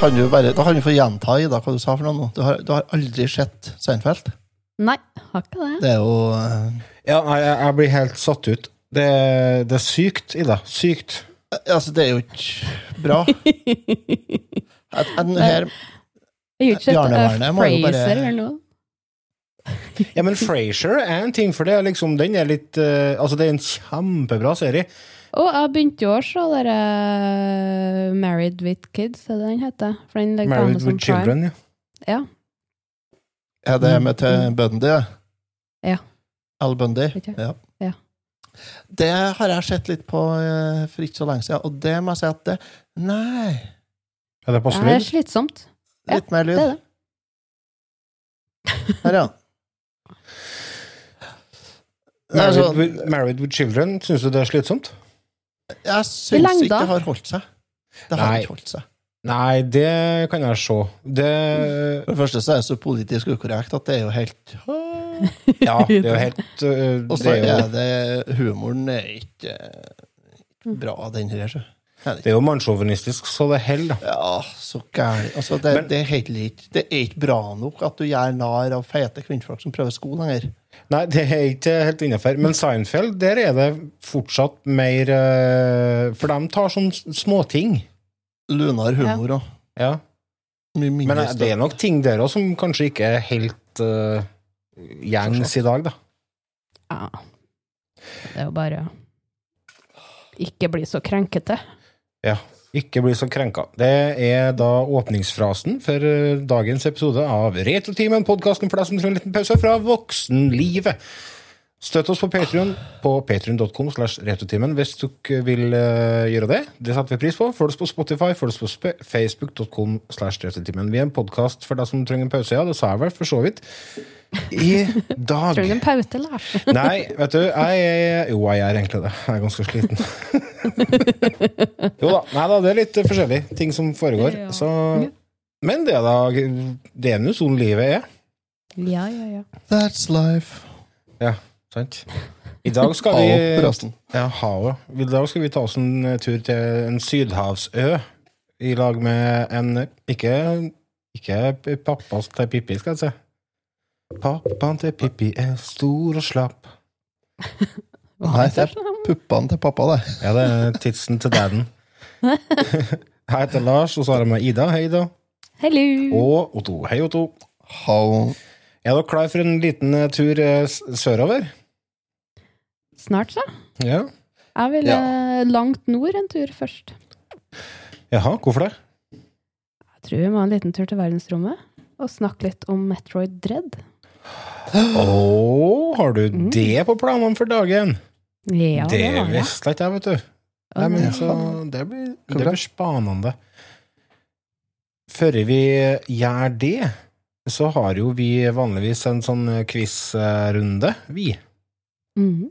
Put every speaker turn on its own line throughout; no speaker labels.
Kan du bare, da kan du få gjenta Ida, hva du sa for noe nå. Du har, du har aldri sett Seinfeld?
Nei, har ikke det.
Det er jo eh,
Ja, nei, jeg, jeg blir helt satt ut. Det, det er sykt, Ida. Sykt.
Altså, det er jo ikke bra. At, at, her,
Jeg har ikke sett
Bjarnevernet
uh,
må jo bare-
Fraser eller noe.
Ja, men Frasier er en ting, for det er liksom, den er litt eh, Altså, det er en kjempebra serie.
Og jeg begynte jo å se der uh, Married with Kids, er det den heter? For den
Married
Amazon
with Children. Ja.
Ja.
er det med til Bundy? det?
Ja.
Al Bundy? Ja.
Ja.
Det har jeg sett litt på eh, for ikke så lenge siden, og det må jeg si at det Nei.
Er det passe
Det er
slitsomt.
slitsomt. Ja,
Litt mer
Det
lyd.
er det.
Her, ja.
Married,
altså,
with, Married with Children, syns du det er slitsomt?
Jeg
I
syns ikke det har holdt seg. Det har
Nei.
ikke holdt seg.
Nei, det kan jeg se. Det
For det første så er det så politisk ukorrekt at det er jo helt
Ja, det er jo helt øh,
Og så
er jo,
er det Humoren er ikke bra, den her. så. Det
det er jo mannssjåvinistisk, så det holder, da.
Ja, så gærent. Altså, det,
Men-
det, er helt det er ikke bra nok at du gjør narr av feite kvinnfolk som prøver sko lenger.
Nei, det er ikke helt innafor. Men Seinfeld, der er det fortsatt mer øh, For de tar sånne småting.
Lunar humor òg.
Ja.
ja.
Men øh, det er nok ting der òg som kanskje ikke er helt uh, gjengs i dag, da.
Ja. Det er jo bare ikke bli så krenkete.
Ja. Ikke bli så krenka. Det er da åpningsfrasen for eh, dagens episode av Retrotimen, podkasten for deg som trenger en liten pause fra voksenlivet. Støtt oss på Patreon på patrion.com slash retotimen hvis du vil eh, gjøre det. Det setter vi pris på. Følg oss på Spotify, følg oss på facebook.com slash retotimen. Vi er en podkast for deg som trenger en pause, ja, det sa jeg vel for så vidt. I dag
Trenger du en pause, Lars?
Nei, vet du, jeg er Jo, jeg er egentlig det. Jeg er ganske sliten. jo da. Nei da, det er litt forskjellig ting som foregår.
Ja.
Så Men det, da. Det er nå sånn livet er.
Ja, ja, ja.
That's life.
Ja, sant? I dag skal vi. Ja, havet. I dag skal vi ta oss en tur til en sydhavsø i lag med en Ikke, ikke pappa til Pippi, skal jeg si. Pappaen til Pippi er stor og slapp.
Nei, det er puppene til pappa, det.
Ja, det er tidsen til daden. Jeg heter Lars, og så har jeg med Ida. Hei, Ida.
Hello!
Og Otto. Hei, Otto.
How
Er dere klar for en liten eh, tur eh, sørover?
Snart, så.
Ja.
Jeg vil
Ja.
eh, langt nord en tur først.
Jaha, hvorfor det?
Jeg tror vi må ha en liten tur til verdensrommet og snakke litt om Metroid Dread.
Å, har du
Mm.
det på planene for dagen?
Ja, det,
det visste ikke jeg, vet du. Nei, men så, det blir, det blir spanende. Før vi gjør det, så har jo vi vanligvis en sånn quiz-runde, vi.
Mm.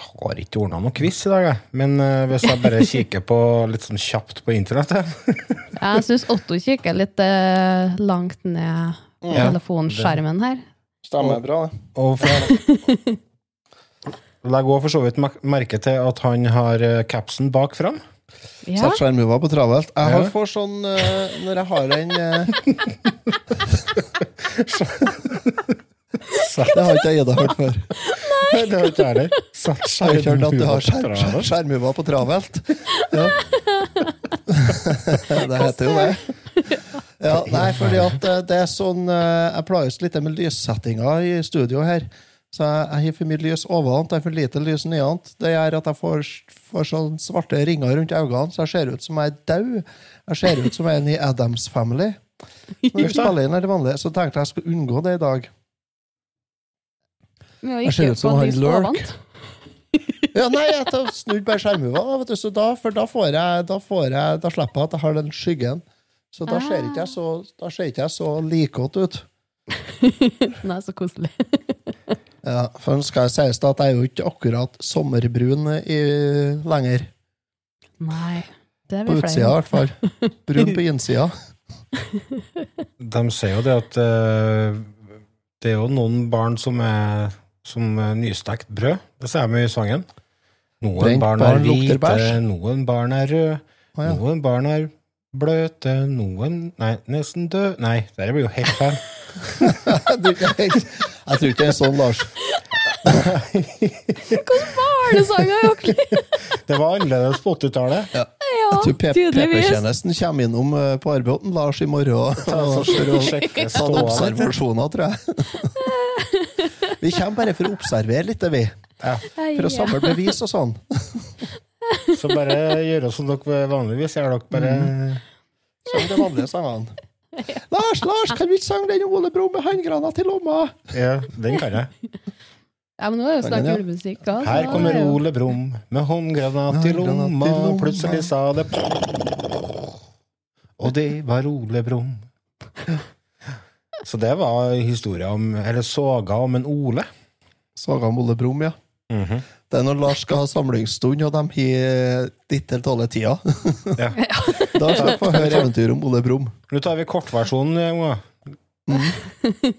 Har ikke ordna noe quiz i dag, jeg. Men uh, hvis jeg bare kikker på litt sånn kjapt på internett
Jeg syns Otto kikker litt uh, langt ned
Ja,
telefonskjermen her.
Stemmer bra, det.
Og Legg òg for så vidt merke til at han har eh, capsen bak fram.
Ja.
Satt skjermhuva på travelt. Jeg har
Ja.
får sånn uh, Når jeg har den uh, Det har ikke jeg Ida hørt før.
Nei, det har ikke jeg heller. Satt skjermhuva på
travelt. Ja. det heter jo det. Ja, nei, fordi at eh, det er sånn eh, Jeg plages litt med lyssettinga i studio her. Så jeg, har for mye lys overant, jeg har for lite lys nedant. Det gjør at jeg får, får sånn svarte ringer rundt øynene, så jeg ser ut som jeg er død. Jeg ser ut som en i Adams Family. Når vi spiller inn er det vanlige, så tenkte jeg jeg skulle unngå det i dag. Jeg ser ut som han Lurk. Ja, nei, jeg snudde bare da, for da får jeg, da får jeg, da slipper jeg at jeg har den skyggen. Så da ser ikke jeg så, da ser ikke jeg så likete ut.
Nei, så koselig.
Ja, for nå skal jeg sies at jeg er jo ikke akkurat sommerbrun i, lenger.
Nei. Det er vi På
utsida, i hvert fall. Brun på innsida.
De sier jo det at eh, det er jo noen barn som er som nystekt brød. Det sier de i sangen. Noen
Brent
barn
barn
er hvite, noen barn er røde,
ah, ja.
noen barn er bløte, noen Nei, nesten død Nei, det blir jo helt feil.
Jeg tror ikke det er sånn, Lars.
Barnesanger, Jokli!
Det var annerledes på 80-tallet.
Ja,
Jeg tror. PP-tjenesten kommer innom eh, på arbeidet Lars i morgen og, tar
Sjekke
observasjoner, tror jeg. Vi kommer bare for å observere litt, det vi. For å samle bevis og sånn.
Så bare gjøre som dere vanligvis gjør. Dere bare
Som de vanlige sangene. Lars, Lars, kan vi ikke synge den Ole Brumm med håndgrana i lomma?
Ja, den kan jeg.
Ja, men nå er det jo snart julemusikk. også,
Her kommer
er
Ole Brumm med håndgranat i lomma. Plutselig sa det Og det var Ole Brumm. Så det var historia om Eller soga om en Ole.
Soga om Ole Brumm, ja. Det er når Lars skal ha samlingsstund, og de har ditt til tolv tida.
Ja.
Da skal vi få høre eventyr om Ole Brumm.
Nå tar vi kortversjonen, unger.
Mm.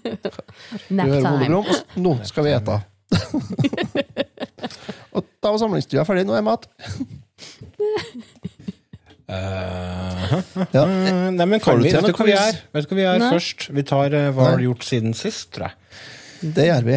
Nap time.
Nå skal vi ete. og da var samlingsstua ferdig. Nå er mat.
Eh,
Ja.
nei, men kan vi, vet du hva vi gjør? Vet du hva vi gjør først? Vi tar uh, Hva har gjort siden sist, tror jeg.
Det gjør vi.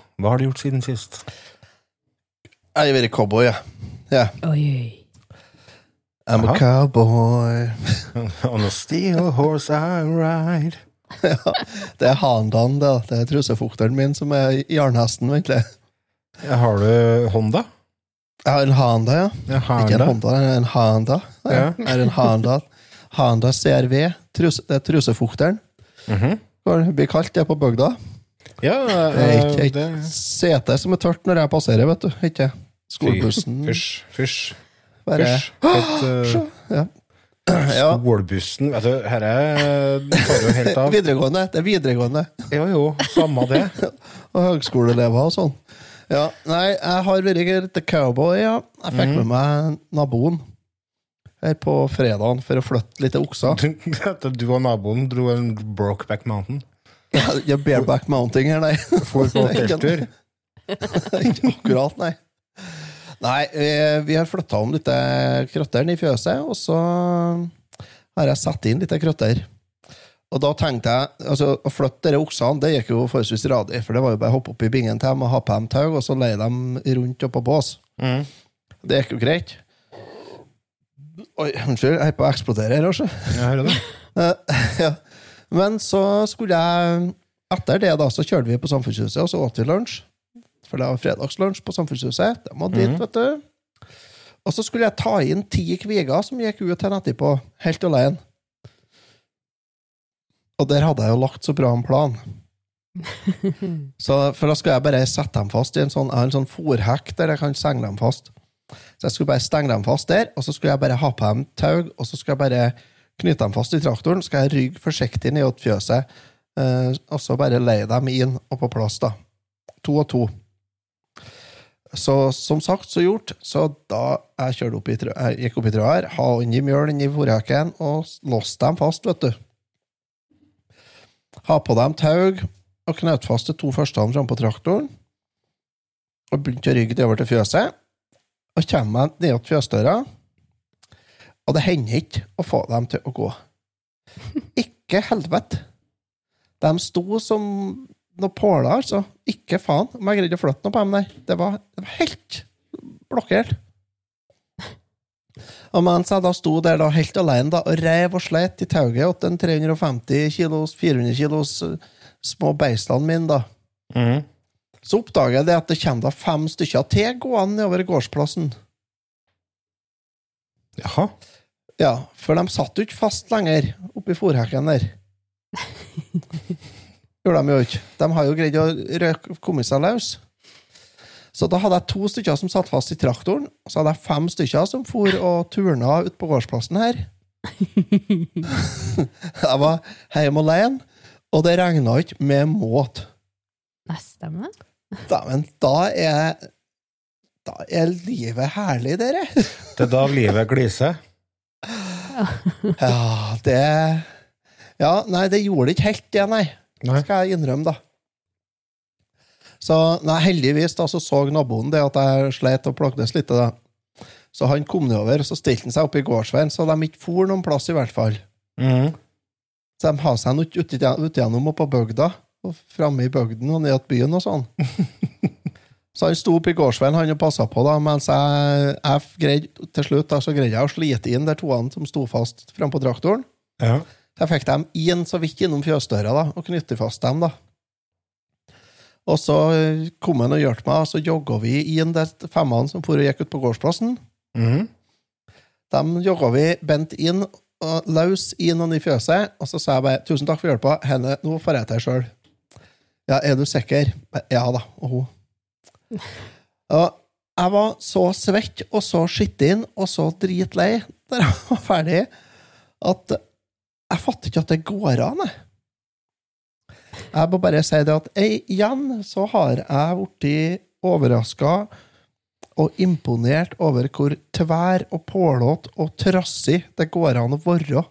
hva har du gjort siden sist?
Jeg har vært cowboy, jeg. Ja.
Oi, oi.
I'm a cowboy.
On a steel horse I ride.
Det er Handan, det. Det er trusefukteren min som er jarnhesten, egentlig.
Har du Honda?
Jeg har en Honda, ja.
Ja,
Ikke en Honda, det en Honda.
Ja.
Jeg har en Honda. Honda CRV. Trus, det er trusefukteren.
Mm
-hmm. Det blir kalt det på bygda.
Ja,
Det er ikke
eh,
et
det
sete som er tørt når jeg passerer, vet du. Ikke skolebussen.
Fysj, fysj.
Bare
fysj. Et, eh,
ja.
Skolebussen Vet du, dette tar jo helt av.
Videregående. Det er videregående.
Jo, jo, samme det.
Og høgskoleelever og sånn. Ja, nei, jeg har vært litt cowboy, ja. Jeg fikk med meg naboen her på fredagen for å flytte litt okser.
Du og naboen dro en Brokeback Mountain.
Ja, bareback mounting her, nei.
For på telttur.
Ikke akkurat, nei. Nei, eh, vi har flytta om litt krøtteren i fjøset, og så har jeg satt inn litt krøtter. Og da tenkte jeg altså, Å flytte de oksene det gikk jo forholdsvis radig, for det var jo bare å hoppe opp i bingen til dem og ha på dem tau, og så leie dem rundt oppå bås.
Mm.
Det gikk jo greit. Oi, unnskyld, jeg er på å eksplodere her, altså.
Jeg hører det.
Men så skulle jeg Etter det da, så kjørte vi på Samfunnshuset, og så åt vi lunsj. For det var fredagslunsj på Samfunnshuset. Det må dit, vet du. Og så skulle jeg ta inn ti kviger som gikk ut til etterpå, helt alene. Og der hadde jeg jo lagt så bra en plan. Så, for da skulle jeg bare sette dem fast i en sånn, en sånn fòrhekk der jeg kan stenge dem fast. Så jeg skulle bare stenge dem fast der, og så skulle jeg bare ha på dem tau, og så skulle jeg bare knyte dem fast i traktoren, skal jeg rygge forsiktig ned til fjøset, eh, og så bare leie dem inn og på plass, da. To og to. Så som sagt, så gjort. Så da jeg opp i jeg gikk opp i trøa her, ha inni mjøl inni fòrhekken og låste dem fast, vet du. Ha på dem tau og knøt fast de to første framme på traktoren. Og begynte å rygge over til fjøset. Og kommer meg ned til fjøsdøra, og det hender ikke å få dem til å gå. Ikke helvete! De sto som noen påler, altså. Ikke faen om jeg greide å flytte noe på dem nei. Det var, det var helt blokkert. Og mens jeg da sto der da helt alene da, og rev og sleit i tauet til den 350 kilos, 400 kilos eh, små beistene mine, da,
mm.
så oppdager jeg det at det kommer da fem stykker til gående nedover gårdsplassen.
Jaha.
Ja, for de satt jo ikke fast lenger oppi fòrhekken der. Gjorde de jo ikke. De har jo greid å komme seg løs. Så da hadde jeg to stykker som satt fast i traktoren, og så hadde jeg fem stykker som for og turna ut på gårdsplassen her. jeg var hjemme alene, og det regna ikke med måte.
Nei, stemmer?
Dæven, da er Da er livet herlig, dere.
Det er da livet gliser.
Ja, det Ja, nei, det gjorde det ikke helt det, nei.
Det
Skal jeg innrømme, da. Så nei, heldigvis da, så, så naboen det at jeg slet og plagdes litt. Da. Så han kom nedover, og så stilte han seg opp i gårdsveien, så de ikke for noen plass, i hvert fall.
Mm.
Så de har seg nok ut ut igjennom og på bygda, og framme i bygden og ned til byen og sånn. Så han sto oppe i gårdsveien han og passa på, da, mens jeg, jeg greide, til slutt da, så greide jeg å slite inn de toene som sto fast frampå traktoren.
Ja.
Jeg fikk dem inn så vidt innom fjøsdøra da, og knytte fast dem. da. Og så eh, kom han og hjalp meg, og så jogga vi inn de femmene som for og gikk ut på gårdsplassen.
Mm.
De jogga vi bent inn og løs inn og i fjøset, og så sa jeg bare 'tusen takk for hjelpa, henne, nå får jeg til sjøl'. Ja, er du sikker? Ja da. Og hun. Og jeg var så svett og så skitten og så dritlei da jeg var ferdig, at jeg fatter ikke at det går an, jeg. Jeg må bare si det at jeg, igjen så har jeg blitt overraska og imponert over hvor tvær og pålåt og trassig det går an å være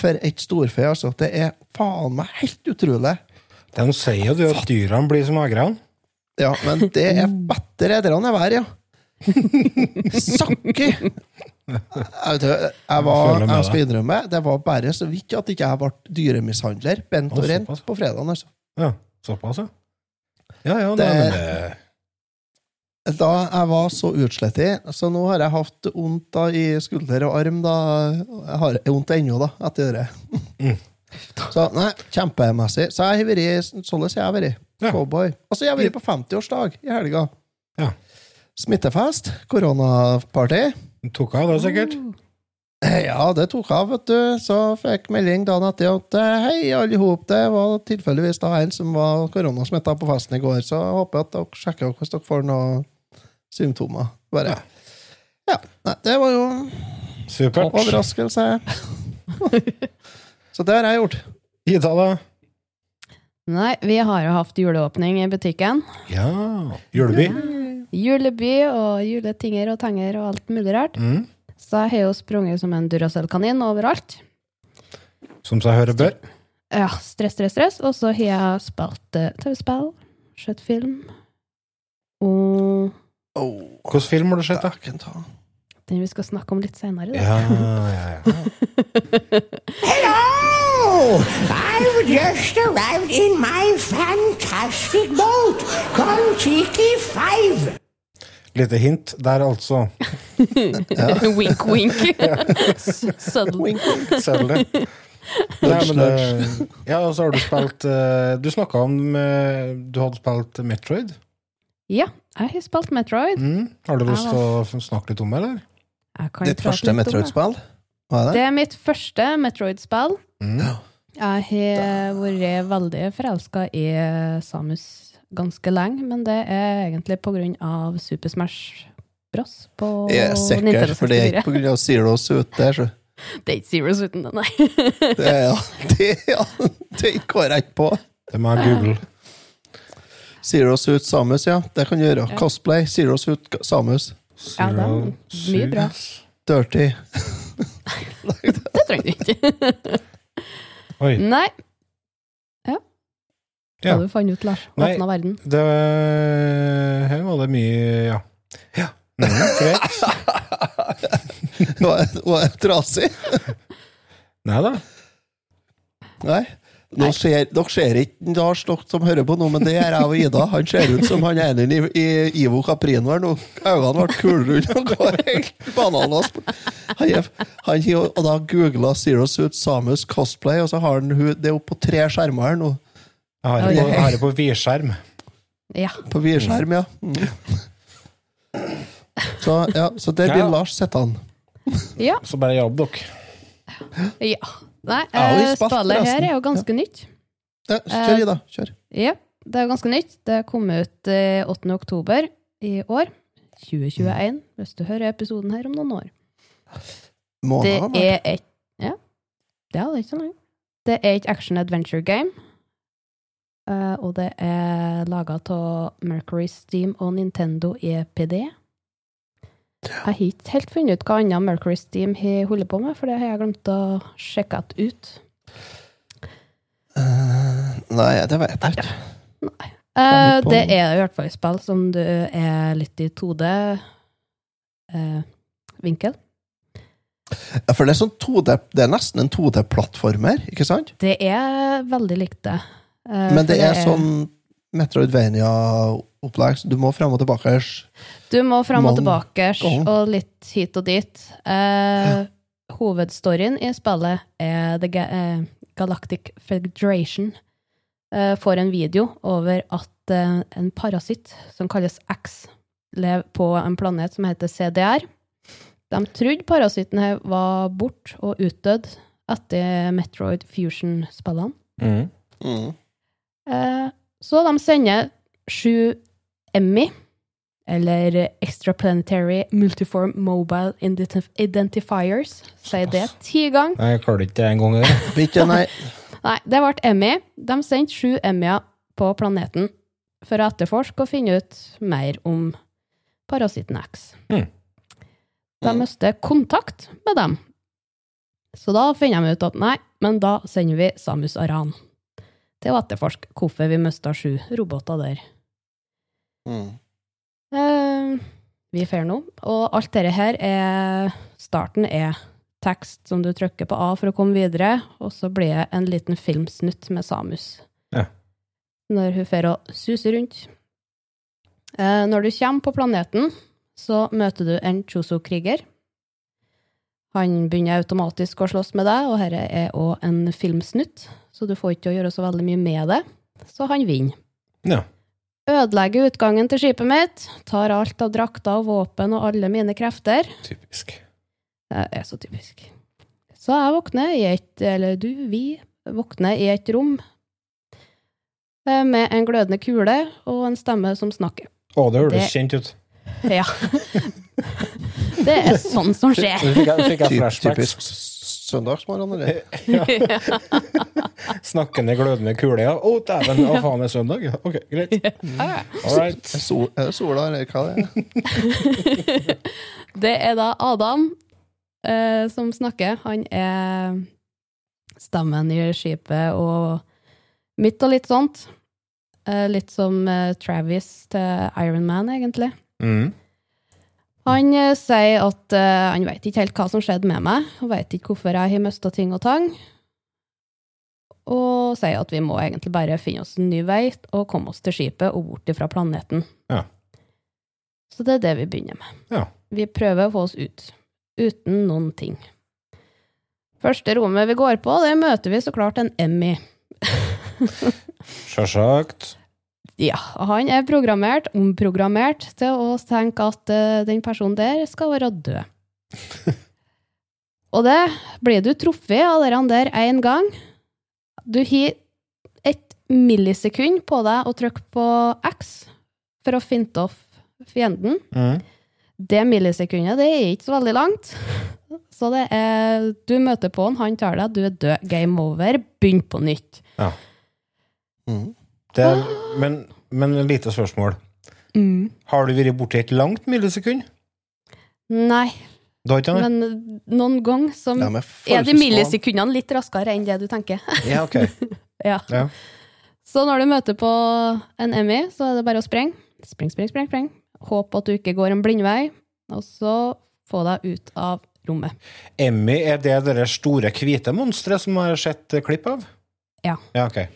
for et storfe. Altså, det er faen meg helt utrolig.
De sier jo at dyrene blir som agrene.
Ja, men det er bedre etter han er vær, ja. Sakki! Jeg, jeg, var, jeg skal innrømme, det var bare så vidt at ikke jeg ble dyremishandler bent og rent på fredagen. Altså.
Ja, såpass, ja. Ja, ja,
Det-
det
Da jeg var så utslettet, så nå har jeg hatt vondt i skulder og arm. da. Jeg har vondt ennå, da, etter det.
Mm.
Så nei, kjempemessig. Så jeg har vært sånn som jeg vært.
Ja.
Cowboy. Og så har vært på 50-årsdag i helga.
Ja.
Smittefest. Koronaparty.
tok av, da, sikkert.
Ja, det tok av, vet du. Så fikk melding dagen etter at eh, hei, alle hop, det var tilfeldigvis da en som var koronasmitta på festen i går, så jeg håper at dere sjekker hvis dere får noen symptomer. Bare. Ja. Nei, det var jo
Supert.
overraskelse. så det har jeg gjort.
Ida, da?
Nei, vi har jo hatt juleåpning i butikken.
Ja. Juleby?
Juleby og juletinger og tenger og alt mulig rart.
Mm.
Så jeg har jo sprunget som en Duracell-kanin overalt.
Som seg høre bør.
Ja, stress, stress, stress. Og så har jeg spilt eh, TV-spill, sett film, og
Oh,
Hvilken film har du sett, da?
Den vi skal snakke om litt senere. Da.
Ja, ja, ja.
Hello! I've just arrived in my fantastic boat, Kon-Tiki 5.
Lite hint der, altså.
wink, wink. S- Subtle.
Wink, wink.
Selv. Nei, men Ja, og så har du spilt eh, Du snakka om eh, Du hadde spilt Metroid.
Ja, jeg har spilt Metroid.
Mm. Har du lyst til å snakke litt om det, eller?
Jeg kan
Ditt første. Metroid-spill? Hva er
Det
det?
er mitt første Metroid-spill.
Mm.
Jeg har vært veldig forelska i Samus ganske lenge, men det er egentlig på grunn av Super Smash Bros. på
Jeg er sikker, for det er ikke på grunn av Zero Suit der, så.
Det er ikke Zero Suit det, nei.
Det er, ja, det, ja, det går jeg ikke på.
Det må jeg google.
Zero Suit Samus, ja. Det kan du gjøre. Cosplay. Zero Suit Samus.
Ja, det er mye bra.
Dirty.
Det trenger du ikke.
Oi.
Nei. Ja.
Ja.
hadde du fant ut, Lars?
Nei.
Åpna verden.
Det Her var det mye Ja. ja. Nei, greit.
Var jeg- var jeg trasig?
Nei da.
Nei. Nå ser, dere ser ikke Lars, dere som hører på nå, men det gjør jeg og Ida. Han ser ut som han ene i, i Ivo Caprino her nå. Øynene ble kulrunde og går helt bananas. Han, er- han, har- og da googla Zero Suit Samus cosplay, og så har han det er oppe på tre skjermer her nå.
Jeg har det på, har det på vidskjerm.
Ja.
På vidskjerm, ja. Mm. Så, ja. så der blir
Ja.
Lars sittende.
ja.
Så bare jobb dere.
ja. Nei, eh, spillet her er jo ganske nytt.
Ja, kjør, Ida. Kjør.
Ja, det er jo ganske nytt. Det kom ut eh, 8. oktober i år. 2021, hvis du hører episoden her om noen år. Det
Måneder, vel?
er et Ja, det er ikke så lenge. Det er et action-adventure game. Eh, og det er laga av Mercury Steam og Nintendo EPD. Jeg har ikke helt funnet ut hva annet Mercury Steam har holder på med, for det har jeg glemt å sjekke ut.
Uh, Nei, det vet jeg ikke.
Nei.
Uh,
det er i hvert fall et spill som du er litt i 2D-vinkel.
Ja, for det er, sånn 2D, det er nesten en 2D-plattformer, ikke sant?
det er veldig likt det. Eh,
Men det
for
er sånn Metroidvania-opplegg, du må frem og tilbake.
Du må fram og tilbake og litt hit og dit. Eh, Hovedstoryen i spillet er The Ga eh, Galactic Federation eh, får en video over at eh, en parasitt som kalles X, lever på en planet som heter CDR. De trodde parasitten her var bort og utdødd etter Metroid Fusion-spillene.
Mm.
Mm.
Så de sender sju Emmy, eller Extraplanetary Multiform Mobile Identifiers, sier det ti ganger.
Jeg klarer ikke det en gang. der.
Ikke, nei.
Nei, det ble Emmy. De sendte sju Emmyer på planeten for å etterforske og finne ut mer om parasitten X.
Mm.
De mister kontakt med dem. Så da finner de ut at nei, men da sender vi Samus Aran til å etterforske hvorfor vi mista sju roboter der.
Mm.
Eh, vi drar nå. Og alt dette her er Starten er tekst som du trykker på A for å komme videre, og så blir det en liten filmsnutt med Samus.
Ja.
Når hun drar å suser rundt. Eh, når du kommer på planeten, så møter du en Choso-kriger. Han begynner automatisk å slåss med deg, og dette er òg en filmsnutt, så du får ikke å gjøre så veldig mye med det. Så han vinner
Ja.
ødelegger utgangen til skipet mitt, tar alt av drakter og våpen og alle mine krefter.
Typisk.
Det er så typisk. Så jeg våkner i et, eller du, vi, våkner i et rom eh, med en glødende kule og en stemme som snakker.
Å, det høres kjent ut.
Ja. Det er sånn som
Nå
skjer.
fikk jeg, fikk jeg flashbacks.
typisk s- søndagsmorgen, eller?
Snakkende, glødende kule, ja. Å, dæven, å faen, det er søndag? Ja, Ok, greit. All right.
Er, sol, er det sola, eller hva det er?
Det er da Adam eh, som snakker. Han er stemmen i skipet og midt og litt sånt. Eh, litt som eh, Travis til Iron Man, egentlig.
Mm.
Han eh, sier at uh, han vet ikke helt hva som skjedde med meg, og vet ikke hvorfor jeg har mista ting og tang. Og sier at vi må egentlig bare finne oss en ny vei og komme oss til skipet og bort fra planeten.
Ja.
Så det er det vi begynner med.
Ja.
Vi prøver å få oss ut, uten noen ting. Første rommet vi går på, det møter vi så klart en Emmy.
Sjølsagt.
Ja, han er programmert, omprogrammert, til å tenke at eh, den personen der skal være død. Og det blir du truffet av den der én gang. Du har et millisekund på deg å trykke på X for å finte off fienden.
Mm.
Det millisekundet, det er ikke så veldig langt. Så det er Du møter på han, han tar deg, du er død. Game over. Begynn på nytt.
Mm.
Det er, men, men et lite spørsmål. Har du vært borti et langt millisekund?
Nei, men noen ganger så
Ja,
er de millisekundene litt raskere enn det du tenker.
Ja, ok.
ja.
Ja.
Så når du møter på en Emmy, så er det bare å sprenge. Spreng, spring, spring. spring. Håp at du ikke går en blindvei, og så få deg ut av rommet.
Emmy, er det det store hvite monsteret som jeg har sett klipp av?
Ja.
Ja, ok.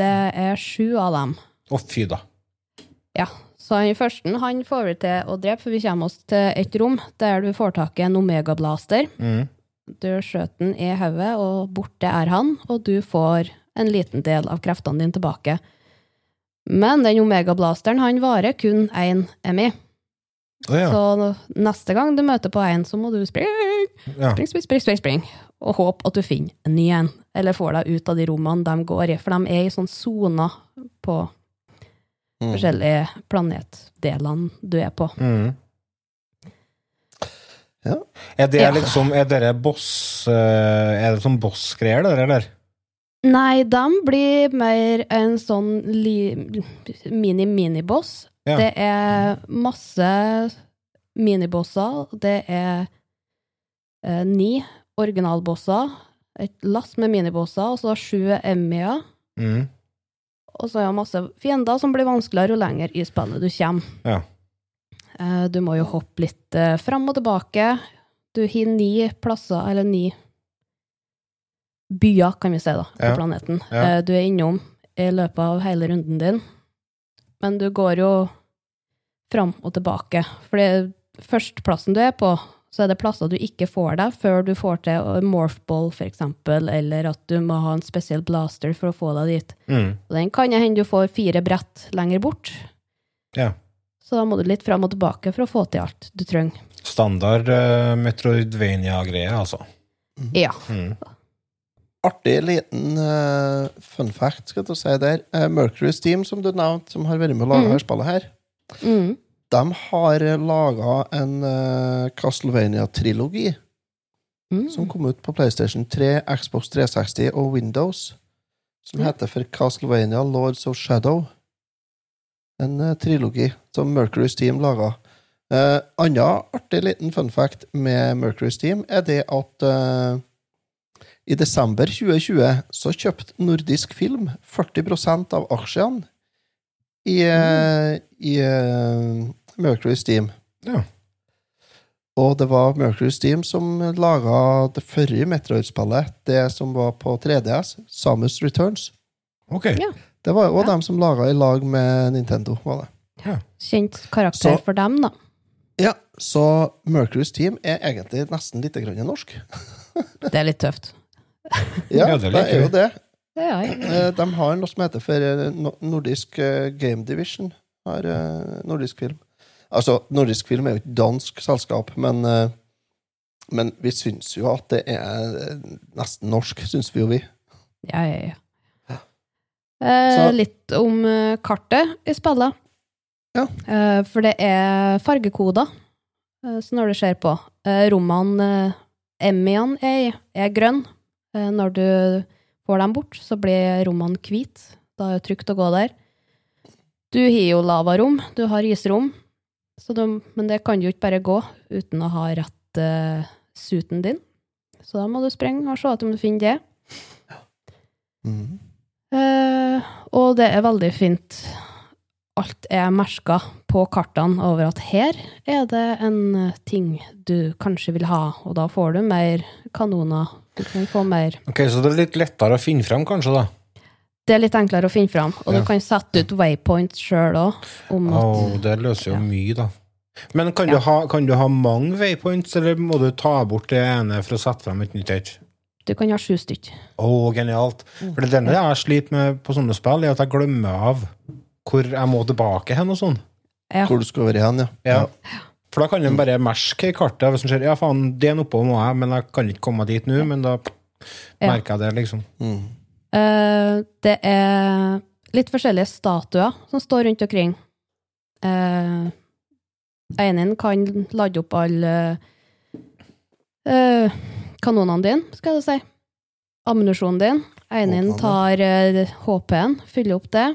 Det er sju av dem.
Å, fy da.
Ja. Så han første han får vi til å drepe, for vi kommer oss til et rom der du får tak i en omegablaster.
Mm.
Du skjøter den i hodet, og borte er han, og du får en liten del av kreftene dine tilbake. Men den omegablasteren, han varer kun én Emmy.
Ja.
Så neste gang du møter på en, så må du springe,
ja.
spring, spring, spring, spring, spring, og håpe at du finner en ny en, eller får deg ut av de rommene de går i, for de er i sånn soner på
Mm.
forskjellige planetdelene du er på.
Mm.
Ja.
Er det liksom Er dere boss eh, Er det sånn boss-greier, der, eller?
Nei, de blir mer en sånn mini-miniboss.
Ja.
Det er masse minibosser. Det er eh, ni originalbosser. Et lass med minibosser, og så sju Emmyer.
Mm.
Og så er det masse fiender som blir vanskeligere jo lenger i spillet du kommer.
Ja.
Eh, Du må jo hoppe litt eh, fram og tilbake. Du har ni plasser, eller ni byer, kan vi si, da, på
Ja.
planeten. Eh, Du er innom i løpet av hele runden din. Men du går jo fram og tilbake. For førsteplassen du er på, så er det plasser du ikke får deg før du får til morphball, eksempel, eller at du må ha en spesiell blaster for å få deg dit.
Mm.
Og den kan hende du får fire brett lenger bort.
Ja.
Så da må du litt fram og tilbake for å få til alt du trenger.
Standard uh, Metroidvania-greie, altså.
Ja.
Mm.
Artig liten uh, fun fact, skal jeg si der. Uh, Mercury Steam, som du nevnte, som har vært med å lage mm. spillet her,
Mm.
de har laga en uh, Castlevania-trilogi
Mm.
som kom ut på PlayStation 3, Xbox 360 og Windows. Som heter for Castlevania Lords of Shadow. En uh, trilogi som Mercury Steam laga. Uh, Anna artig liten fun fact med Mercury Steam er det at eh, i desember 2020 så kjøpte Nordisk Film 40% av aksjene i, mm. i uh, Mercury Steam.
Ja.
Og det var Mercury Steam som laga det forrige Metroid-spillet, det som var på 3DS, Samus Returns.
Ok.
Ja.
Det var òg
Ja.
dem som laga i lag med Nintendo. var det. Ja.
Kjent karakter
Så-
for dem, da.
Ja, Så Mercury Steam er egentlig nesten litt grann norsk.
Det er litt tøft.
Ja, det,
det
er jo det. Eh, De har noe som heter for eh, Nordisk eh, Game Division. Har Nordisk Film. Altså, Nordisk Film er jo et dansk selskap, men Men vi syns jo at det er nesten norsk, syns vi jo, vi.
ja, ja, ja. Eh, litt om kartet i spillet.
Ja.
Eh, for det er fargekoder, eh, så når du ser på eh, rommene eh, Emmyene er i, er grønn. Eh, når du får dem bort, så blir rommene hvite. Da er det trygt å gå der. Du har jo lavarom, du har isrom, så du, men det kan du jo ikke bare gå uten å ha rett uh, suiten din. Så da må du sprenge og se at om du finner det.
Mhm.
Uh, og det er veldig fint. Alt er merka på kartene over at her er det en ting du kanskje vil ha, og da får du mer kanoner. Du kan få mer
ok, Så det er litt lettere å finne frem, kanskje, da?
Det er litt enklere å finne fram, og
Ja.
du kan sette ut waypoints sjøl òg,
Oh, det løser jo
Ja.
mye, da. Men kan,
Ja.
du ha, kan du ha mange waypoints, eller må du ta bort det ene for å sette frem et nytt et?
du kan ha sju stykk.
Å, genialt. For det er denne jeg sliter med på sånne spill, er at jeg glemmer av hvor jeg må tilbake hen og sånn.
Ja.
Hvor du skal være hen, ja.
Ja. For da kan de bare merke kartet hvis de ser ja faen, det er oppå må jeg, men jeg kan ikke komme dit nå. Men da merker jeg det, liksom.
Mm.
Uh, det er litt forskjellige statuer som står rundt omkring. Uh, Einen kan lade opp alle uh, kanonene dine, skal jeg si. Ammunisjonen din. Einen tar uh, HP-en, fyller opp det.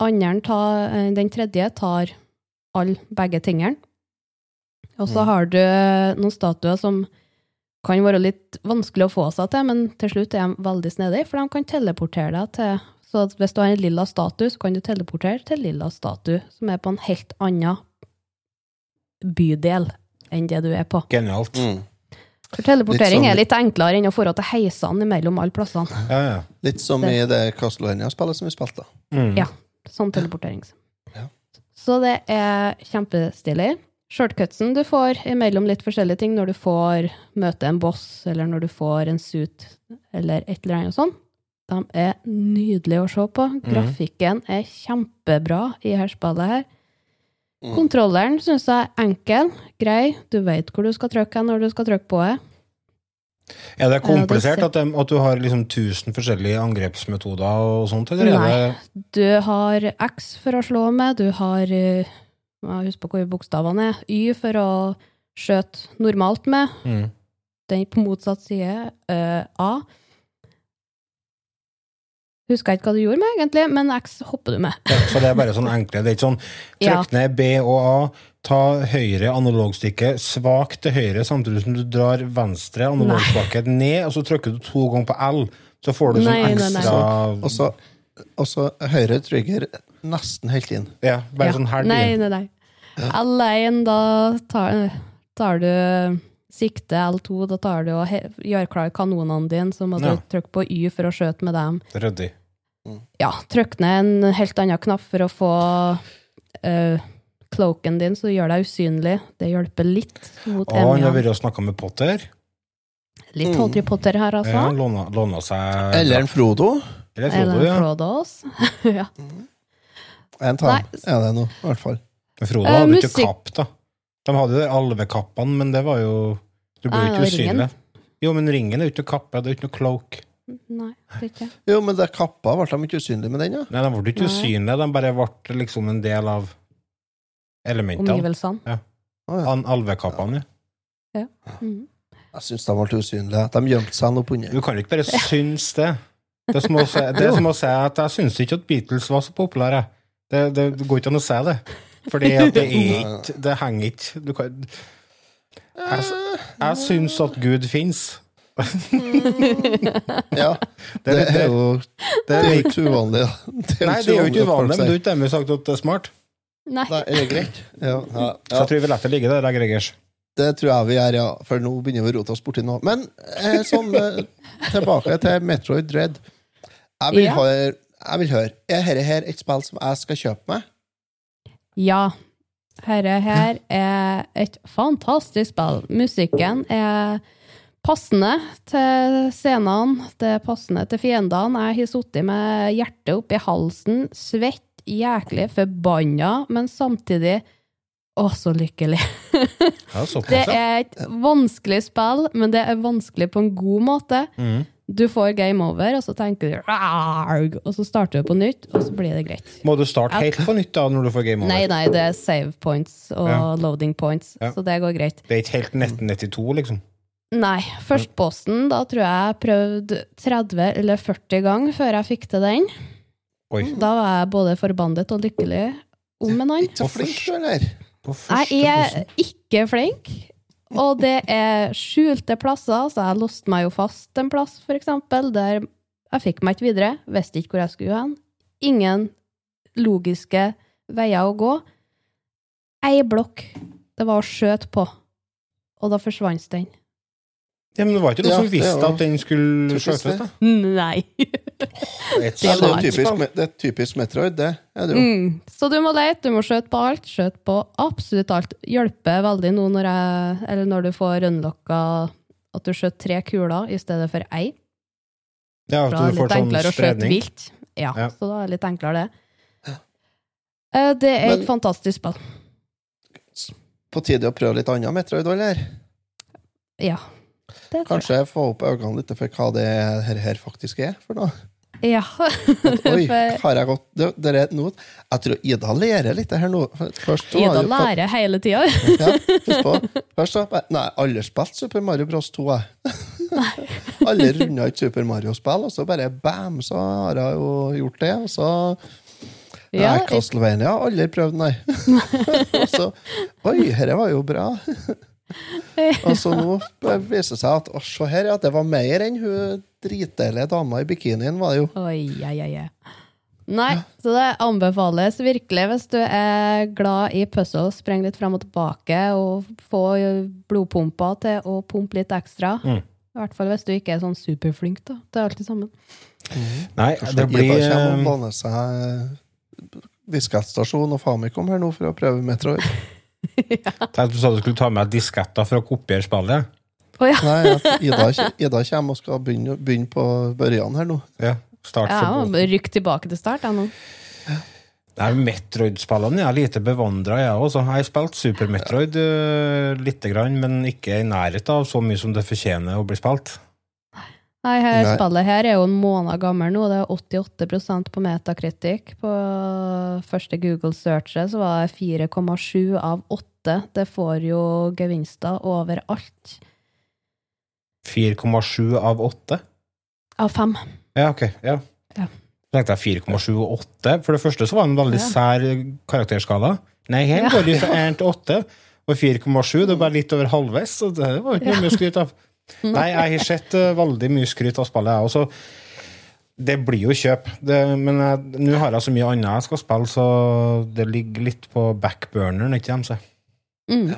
Andren tar, eh, den tredje tar alle begge tingene. Og så
Mm.
har du eh, noen statuer som kan være litt vanskelig å få seg til, men til slutt er de veldig snedige, for de kan teleportere deg til Så hvis du har en lilla statue, så kan du teleportere til lilla statue, som er på en helt annen bydel enn det du er på.
Genialt.
Mm.
For teleportering
Litt sånn-
er litt enklere enn å få til heisene mellom alle plassene.
Ja, ja.
Litt som i det Castlevania-spillet som vi spilte.
Mm.
Ja, sånn teleportering.
Ja.
Så det er kjempestilig. Shortcutsen du får imellom litt forskjellige ting når du får møte en boss, eller når du får en suit, eller et eller annet sånt. de er nydelige å se på. Grafikken er kjempebra i her spillet her.
Mm.
Kontrolleren syns jeg er enkel, grei. Du vet hvor du skal trykke når du skal trykke på det.
Er det komplisert at, de, at du har liksom 1000 forskjellige angrepsmetoder og sånt, eller er
Nei. Du har X for å slå med, du har eh, jeg husker på hvor bokstavene er. Y for å skjøte normalt med.
mm.
Den på motsatt side. eh, A. Husker jeg ikke hva du gjorde med, egentlig, men X hopper du med.
Ja, Så det er bare sånn enkle. Det er ikke sånn trykk ned B og A, ta høyre analogstikke svakt til høyre, samtidig som du drar venstre analogspakke ned, og så trykker du to ganger på L. Så får du sånn
Nei, nei, nei.
ekstra
Og så, og så høyre trigger nesten helt inn.
Ja, bare
Ja.
sånn her.
Nei, nei, nei. L1, da tar, tar du sikte. L2, da tar du og gjør klar kanonene dine, så må
Ja.
du trykke på Y for å skjøte med dem.
Ryddig.
Ja, trykk ned en helt annen knapp for å få uh, cloaken din, så du gjør deg usynlig. Det hjelper litt mot
Å, han har vært og snakka med Potter.
Litt
Mm.
Harry Potter her, altså.
Ja, låna, låna seg
Eller en Frodo.
Eller Frodo,
Eller
ja.
Frodos. ja.
En tam
Nei.
er det nå, i hvert fall.
Men Frodo
Eh,
hadde jo ikke
musikk-
kapp, da. De hadde jo alvekappene, men det var jo Du ble jo
det
ikke
var ringen.
usynlig. Jo, men ringen er jo ikke noe kappe, det er jo ikke noe cloak.
Nei, det er ikke.
Jo, men det kappa ble de ikke usynlige med den, ja.
Nei, de ble ikke
Nei.
usynlige, de bare ble liksom en del av elementene.
Omgivelsene.
Å, ja.
An- Alvekappene. ja.
Mm.
Jeg syns de ble usynlige. De gjemte seg noe.
Du kan jo ikke bare synes det. Det er som å si, det er som å si at jeg syns ikke at Beatles var så populære. Det, det, det går ikke an å si det. Fordi at det er ikke Det henger ikke du kan, Jeg, jeg syns at Gud fins.
Ja,
Det,
er jo det er jo ikke uvanlig. da. Det
nei, det er jo ikke uvanlig, men du
har
er ikke dermed sagt at det er smart.
Nei.
Nei, er det greit? Ja, ja,
Så
ja.
jeg tror vi lar det ligge der, Gregers.
Det tror jeg vi gjør, ja. For nå begynner vi å rote oss borti noe. Men eh, sånn eh, tilbake til Metroid Dread. Jeg vil,
Ja.
Jeg vil høre Er dette her et spill som jeg skal kjøpe meg?
Ja. Herre her er et fantastisk spill. Musikken er passende til scenene, det er passende til fiendene. Jeg har sittet med hjertet oppi halsen, svett, jæklig forbanna, men samtidig å, så lykkelig. Det er et vanskelig spill, men det er vanskelig på en god måte.
Mhm.
Du får game over, og så tenker du "Arg", og så starter du på nytt, og så blir det greit.
Må du starte helt på nytt da når du får game over?
Nei, nei, det er save points og
Ja.
loading points,
Ja.
så det går greit.
Det er ikke helt 1992, liksom?
Nei, førstbossen, da tror jeg jeg prøvde 30 eller 40 ganger før jeg fikk til den.
Oi.
Da var jeg både forbannet og lykkelig om en annen.
Ikke så flink du, eller?
Første
Jeg er ikke flink, og det er skjulte plasser, så jeg låste meg jo fast en plass, for eksempel, der jeg fikk meg ikke videre, visste ikke hvor jeg skulle hen. Ingen logiske veier å gå. Ei blokk. Det var å skjøte på, og da forsvant den.
Ja, men det var ikke noe
Ja,
som visste at den skulle skjøtes, da?
Nei.
Et
Det
er det, er typisk, det er typisk Metroid, det er det jo.
Mm. Så du må lete, du må skjøte på alt. Skjøte på absolutt alt. Hjelper veldig nå når, jeg, eller når du får unlocka at du skjøter tre kuler i stedet for ei.
Ja, at du får sånn spredning.
vilt. Ja,
Ja.
så da er det litt enklere, det. Eh, Det er
Men-
et fantastisk spill.
På tide å prøve litt annet Metroid, eller?
Ja. Tror jeg.
Kanskje få opp øynene litt for hva det her, her faktisk er for noe.
Ja.
Oi, har jeg gått det, det er noe. Jeg tror Ida lærer litt her nå. Først
Ida lærer hele tida.
Ja, husk på. Først så Nei, alle spilte Super Mario Bros 2, jeg. alle runda ikke Super Mario-spill, og så bare bam, så har jeg jo gjort det. Og så
Ja,
Nei, Castlevania har aldri prøvd, nei. og så Oi, dette var jo bra. og så nå viser det seg at å, se her, ja, det var mer enn hun dritdeilige dama i bikinien, var det jo.
Oi, oi, oi, ei. Nei, så det anbefales virkelig hvis du er glad i puzzle, spreng litt frem og tilbake og få blodpumpa til å pumpe litt ekstra.
Mm.
I hvert fall hvis du ikke er sånn superflink da, til alt sammen.
Nei,
Kanskje
det blir
Ida kommer og
eh,
låner seg diskettstasjon og Famicom her nå for å prøve Metroid.
Tenkte du sa du skulle ta med disketter for å kopiere spillet.
Oh, ja.
Nei, Ida, Ida kommer og skal begynne, begynne på børjan her nå.
Ja, start
Ja. Rykk tilbake til start, jeg nå.
Nei, Metroid-spillene er lite bevandra, jeg òg. Jeg har spilt Super Metroid uh, lite grann, men ikke i nærheten av så mye som det fortjener å bli spilt.
Nei, her,
Nei.
spillet her er jo en måned gammel nå. Det er 88% på metakritikk. På første Google-searchet så var det 4,7 av 8. Det får jo gevinster overalt.
4,7 av 8?
Av 5.
Ja, ok. ja.
Ja.
Så tenkte jeg 4,7 og 8. For det første så var det en veldig
Ja.
sær karakterskala. Nei, her går det fra 1 til 8. Og 4,7 det er bare litt over halvveis, så det var ikke noe mye å skryte av. Nei, jeg har sett uh, veldig mye skryt av spillet, jeg også. Det blir jo kjøp. Det, men nå har jeg så mye annet jeg skal spille, så det ligger litt på backburneren, ikke sant?
Mm.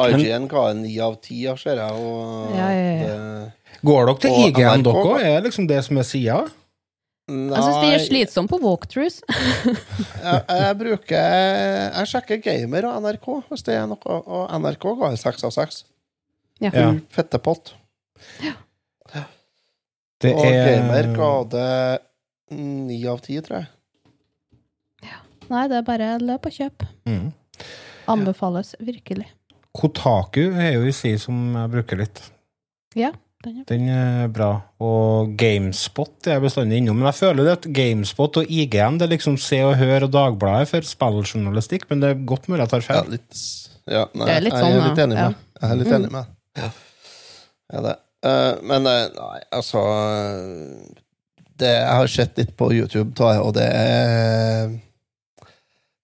IGN ga en ni av ti, jeg ser jeg. Og
Ja, ja, ja.
Det,
Går dere til IGN,
dere
dere? Er det liksom det som er sida?
nei,
Jeg syns det er slitsomt på walkthroughs.
jeg, jeg bruker Jeg sjekker Gamer og NRK, hvis det er noe. Og NRK ga en seks av seks.
Ja.
Ja. Det
Og
er
Gamer ga det ni av ti, tror jeg.
Nei, det er bare løp og kjøp.
mm.
Anbefales virkelig.
Kotaku er jo i side som jeg bruker litt.
Ja, den er
Den er bra. Og Gamespot er jeg bestandig innom. Men jeg føler det at Gamespot og IGN det er liksom Se og Hør og Dagbladet for spilljournalistikk, men det er godt mulig jeg tar
Ja, litt, ja, nei,
Det er litt
jeg
sånn,
er litt enig med
Ja.
Jeg er litt
Mm.
enig med ja. Ja, det. Eh, men eh, nei, altså eh, det, Jeg har sett litt på YouTube, tar jeg, og det er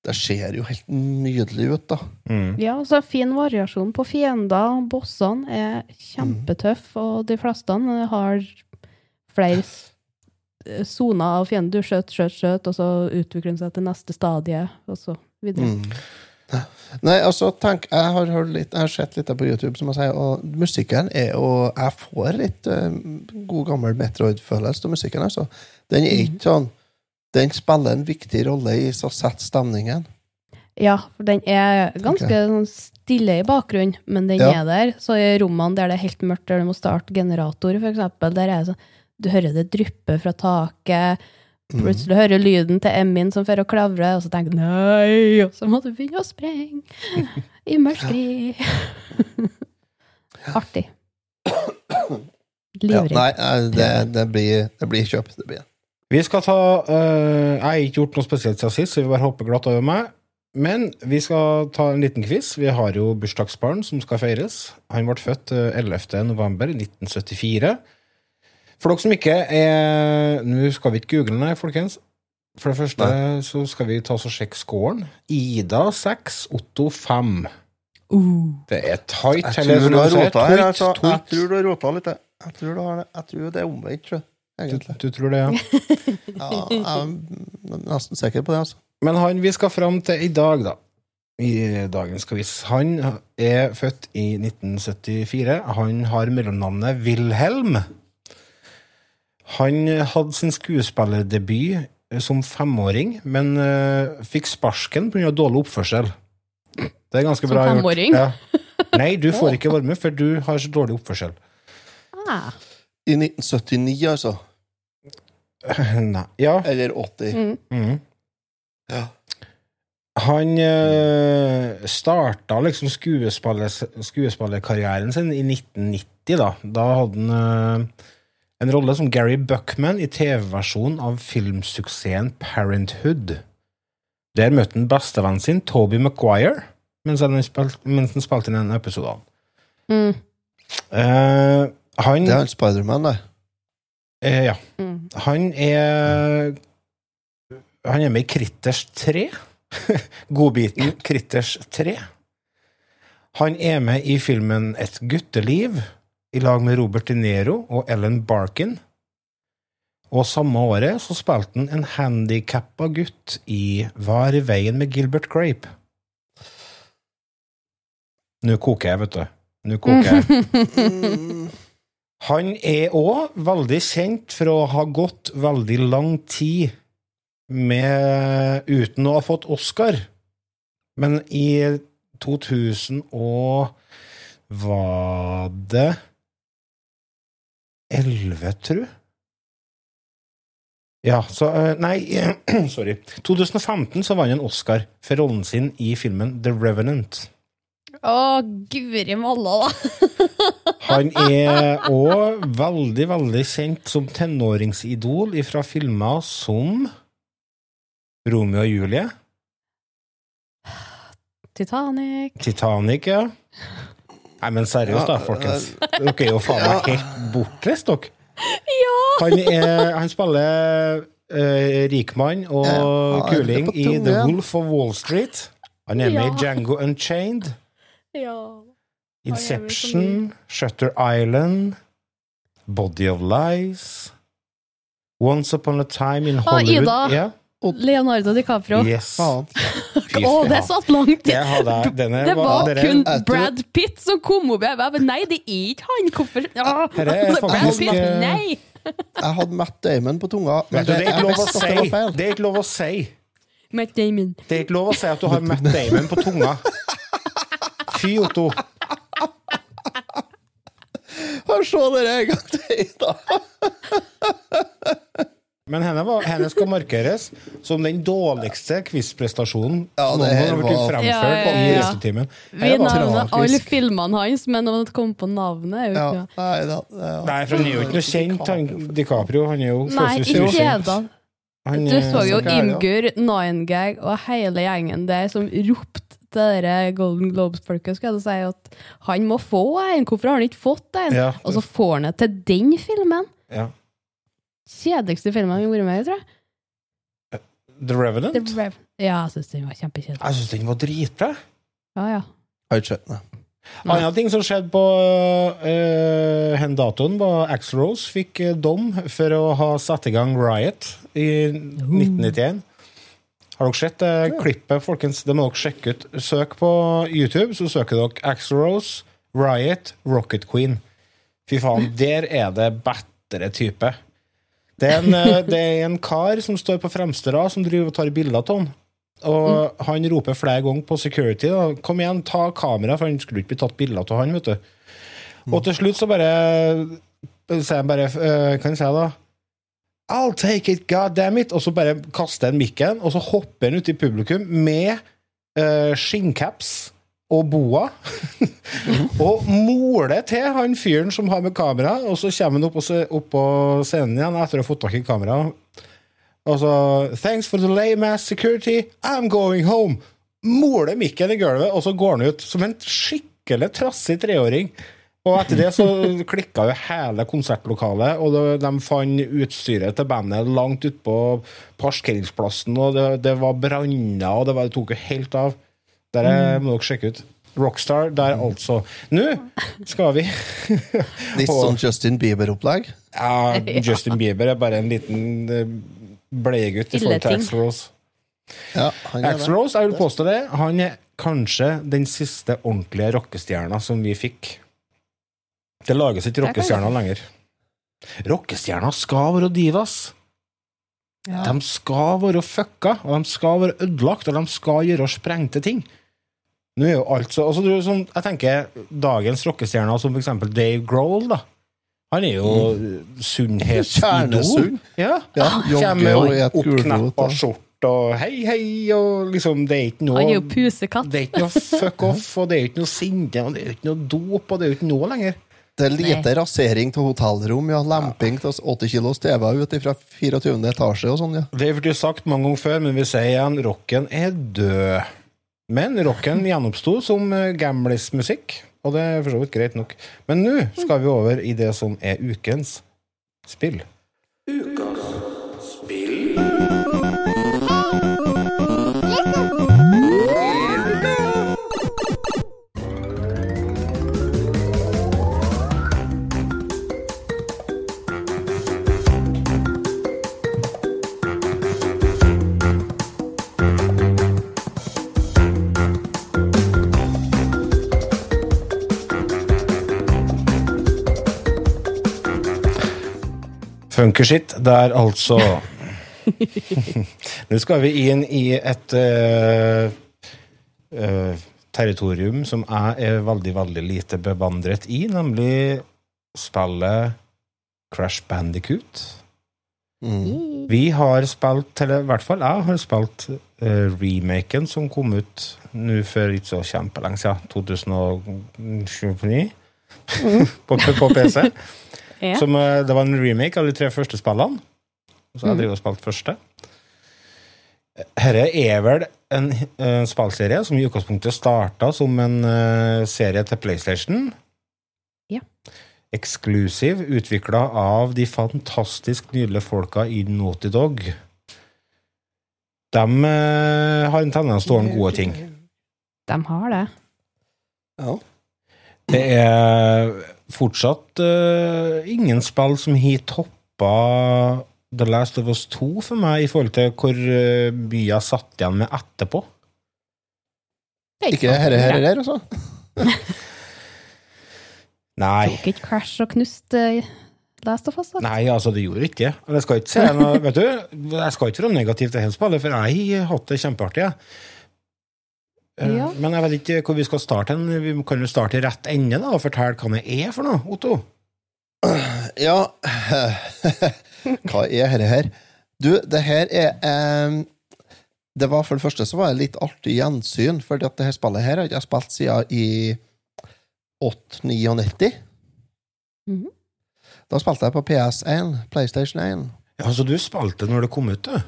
Det ser jo helt nydelig ut, da.
Mm.
Ja, så fin variasjon på fiender. Bossene er kjempetøffe, og de fleste har flere s- soner av fiender. Du skjøt, skjøt, skjøt, og så utvikler den seg til neste stadie, og så videre.
Mm. Nei, altså, tenk Jeg har, litt, jeg har sett litt på YouTube, som jeg sier, og musikken er jo Jeg får litt uh, god, gammel Metroid-følelse av musikken, altså. Den er ikke sånn Den spiller en viktig rolle i å sette stemningen.
Ja, for den er ganske sånn stille i bakgrunnen, men den
Ja.
er der. Så i rommene der det er helt mørkt, der du må starte generator, eksempel, der er det sånn Du hører det dryppe fra taket.
Mm.
Plutselig hører lyden til Emmin som fører og klavrer, og så tenker du nei, og så må du begynne å sprenge i mørkeri. Artig.
Ja, nei, eh, det, det, blir, det blir kjøp. Det blir.
Vi skal ta uh, Jeg har ikke gjort noe spesielt siden sist, så vi bare hopper glatt over meg. Men vi skal ta en liten quiz. Vi har jo bursdagsbarn som skal feires. Han ble født eh, 11. november 1974. For dere som ikke er Nå skal vi ikke google, nei, folkens. For det første så skal vi ta oss og sjekke scoren. Ida 6, Otto 5. Det er tight.
Jeg tror
som
du har rota her. Altså, jeg tror du har rota litt. jeg. Tror, du har det. jeg tror det er omvendt, tror jeg,
Du, du tror det, ja?
Ja, jeg er nesten sikker på det, altså.
Men han vi skal fram til i dag, da. I dagens quiz. Han er født i 1974. Han har mellomnavnet Wilhelm. Han hadde sin skuespillerdebut som femåring, men uh, fikk sparken pga. dårlig oppførsel. Det er ganske
Som
bra gjort.
Som femåring?
Ja. Nei, du får ikke være med, for du har så dårlig oppførsel.
Ah,
I 1979, altså.
Nei. Ja.
Eller 80.
mm.
Mm.
Ja.
Han uh, starta liksom skuespillerkarrieren sin i 1990. Da Da hadde han eh, en rolle som Gary Buckman i TV-versjonen av filmsuksessen Parenthood. Der møtte han bestevennen sin, Toby Maguire, mens han spilte, mens inn en episode. av
Mm.
Eh, han
Det er han Spiderman, det.
eh, Ja.
Mm.
Han er Han er med i Critters 3. Godbiten Critters 3. Han er med i filmen Et gutteliv i lag med Robert De Niro og Ellen Barkin. Og samme året så spilte han en handikappa gutt i Hva er i veien med Gilbert Grape? Nå koker jeg, vet du. Nå koker jeg. Han er òg veldig kjent for å ha gått veldig lang tid med, uten å ha fått Oscar. Men i 2000 og Var det 11, tru? Ja, så eh, Nei, sorry. 2015 så vant han en Oscar for rollen sin i filmen The Revenant.
Å, guri malla, da!
Han er òg veldig, veldig kjent som tenåringsidol fra filmer som Romeo og Julie,
Titanic.
Titanic, ja. Nei, men seriøst, da, folkens. Dere er jo faen meg helt bortreist, dere. Han, er, han spiller uh, rikmann og
Ja,
kuling i The? Wolf of Wall Street. Han er med i Django Unchained,
Ja.
Inception, Shutter Island, Body of Lies, Once Upon a Time in Hollywood.
Ida.
Yeah.
Leonardo DiCaprio.
Yes.
Å, det satt langt
Det hadde. Denne
Det var
dere-
kun Brad Pitt som kom opp. Jeg bare, nei, det er ikke han! Hvorfor ja.
Her er
Brad Pitt, nei!
Jeg hadde Matt Damon på tunga, men det,
det er
var
si. Det er ikke lov å si.
Matt Damon.
Det er ikke lov å si at du har Matt Damon på tunga. Fy, Otto.
Se dere en gang til, da!
Men henne, var, henne skal markeres som den dårligste quizprestasjonen
Ja,
noen har blitt fremført
Ja, ja, ja,
i
ja. Vi
navnet
nevner alle filmene hans, men om det kommer på navnet er jo
Ja,
ikke
nei, da, ja.
Nei, for han er jo ikke noe kjent, han DiCaprio. Han er jo
Nei, ikke. Du så jo
så gæren.
Imgur, Nine Gag og hele gjengen der som ropte til dere Golden Globes-folket skal jeg si at han må få en. Hvorfor har han ikke fått en?
Ja.
Og så får han det til den filmen.
Ja.
Kjedeligste filmen vi har vært med i, tror jeg.
The Revenant?
The Rev ja, jeg syns den var kjempekjedelig.
Jeg syns den var dritbra.
Ja, ja.
Har ikke sett den.
Annen ting som skjedde på uh, hen datoen, var Axl Rose fikk eh, dom for å ha satt i gang Riot i 1991. Har dere sett det klippet, folkens? Det må dere sjekke ut. Søk på YouTube, så søker dere Axl Rose, Riot, Rocket Queen. Fy faen, der er det bedre type. Det er, en, eh, det er en kar som står på fremste rad, som driver og tar bilder av han. Og han roper flere ganger på security. Da. 'Kom igjen, ta kamera', for han skulle ikke bli tatt bilder av han. vet du. Og til slutt så bare sier han bare uh, Kan jeg si da? I'll take it, god damn it! Og så bare kaster han mikken, og så hopper han ut i publikum med uh, skinncaps og boa. og moler til han fyren som har med kamera, og så kommer han opp, opp på scenen igjen etter å ha fått tak i kamera. Og så Thanks for the lame ass security. I'm going home. Moler mikken i gulvet, og så går han ut som en skikkelig trassig treåring. Og etter det så klikka jo hele konsertlokalet, og de, de fant utstyret til bandet langt utpå parkeringsplassen, og det, det var branner, og det, var, det tok jo helt av. Der er- må dere sjekke ut. Rockstar der, altså. Nå skal vi
Litt sånn Justin Bieber-opplegg.
Ja, Justin Bieber er bare en liten eh, bleiegutt i forhold til Axel Rose.
Ja,
Axl. Rose, jeg vil påstå det, han er kanskje den siste ordentlige rockestjerna som vi fikk. Det lages ikke rockestjerner lenger. Rockestjerner skal være divas. De skal være fucka, og de skal være ødelagt, og de skal gjøre sprengte ting. Nå er jo alt så altså, du, som, Jeg tenker dagens rockestjerner, som for eksempel Dave Grohl, da. Han er jo sunnhetsidol.
Kjernesunn.
Ja.
Ja,
Kommer
og gulrot.
skjorte og hei, hei, og liksom Det er ikke noe
Han er jo pusekatt.
Det er ikke noe fuck off, og det er ikke noe sinne, og det er ikke noe dop, og det er jo ikke noe lenger.
Det er lite rasering av hotellrom, ja. Lemping av 80 kilos TV ut fra 24. etasje og sånn, ja.
Det har vi sagt mange ganger før, men vi sier igjen rocken er død. Men rocken gjenoppsto som eh, gamlis-musikk, og det er for så vidt greit nok. Men nå skal vi over i det som er ukens spill. Funkershit, der altså Nå skal vi inn i et uh, uh, territorium som jeg er veldig, veldig lite bevandret i, nemlig spillet Crash Bandicoot.
Mm.
Vi har spilt, eller i hvert fall jeg har spilt uh, remaken som kom ut nå for ikke så kjempelenge siden, 2009, på, på PC.
Ja.
Som, eh, det var en remake av de tre første spillene. Så jeg
Mhm.
driver og spilte første. Dette er vel en en spillserie som i utgangspunktet starta som en uh, serie til PlayStation.
Ja.
Eksklusiv, utvikla av de fantastisk nydelige folka i Naughty Dog. De uh, har en tendens til å ordne gode ting.
De har det.
Ja.
Det er fortsatt uh, ingen spill som har toppa The Last of Us 2 for meg, i forhold til hvor uh, mye jeg satt igjen med etterpå.
Det er
Ikke
sant.
herre, her, altså.
Nei.
Tok ikke Crash og knust uh, Last of Us? da?
Nei, altså, det gjorde ikke. det. jeg skal ikke si noe, vet du, jeg skal ikke være negativ til hele spillet, for jeg har hatt det kjempeartig. jeg. Eh,
Ja.
Men jeg vet ikke hvor vi skal starte. Vi kan jo starte i rett ende da, og fortelle hva det er for noe, Otto.
Ja Hva er dette her? Du, det her er eh, Det var For det første så var det litt artig gjensyn, for det her spillet her har jeg spilt siden i 899.
Mm -hmm.
Da spilte jeg på PS1, PlayStation 1.
Ja, Så du spilte når det kom ut, du?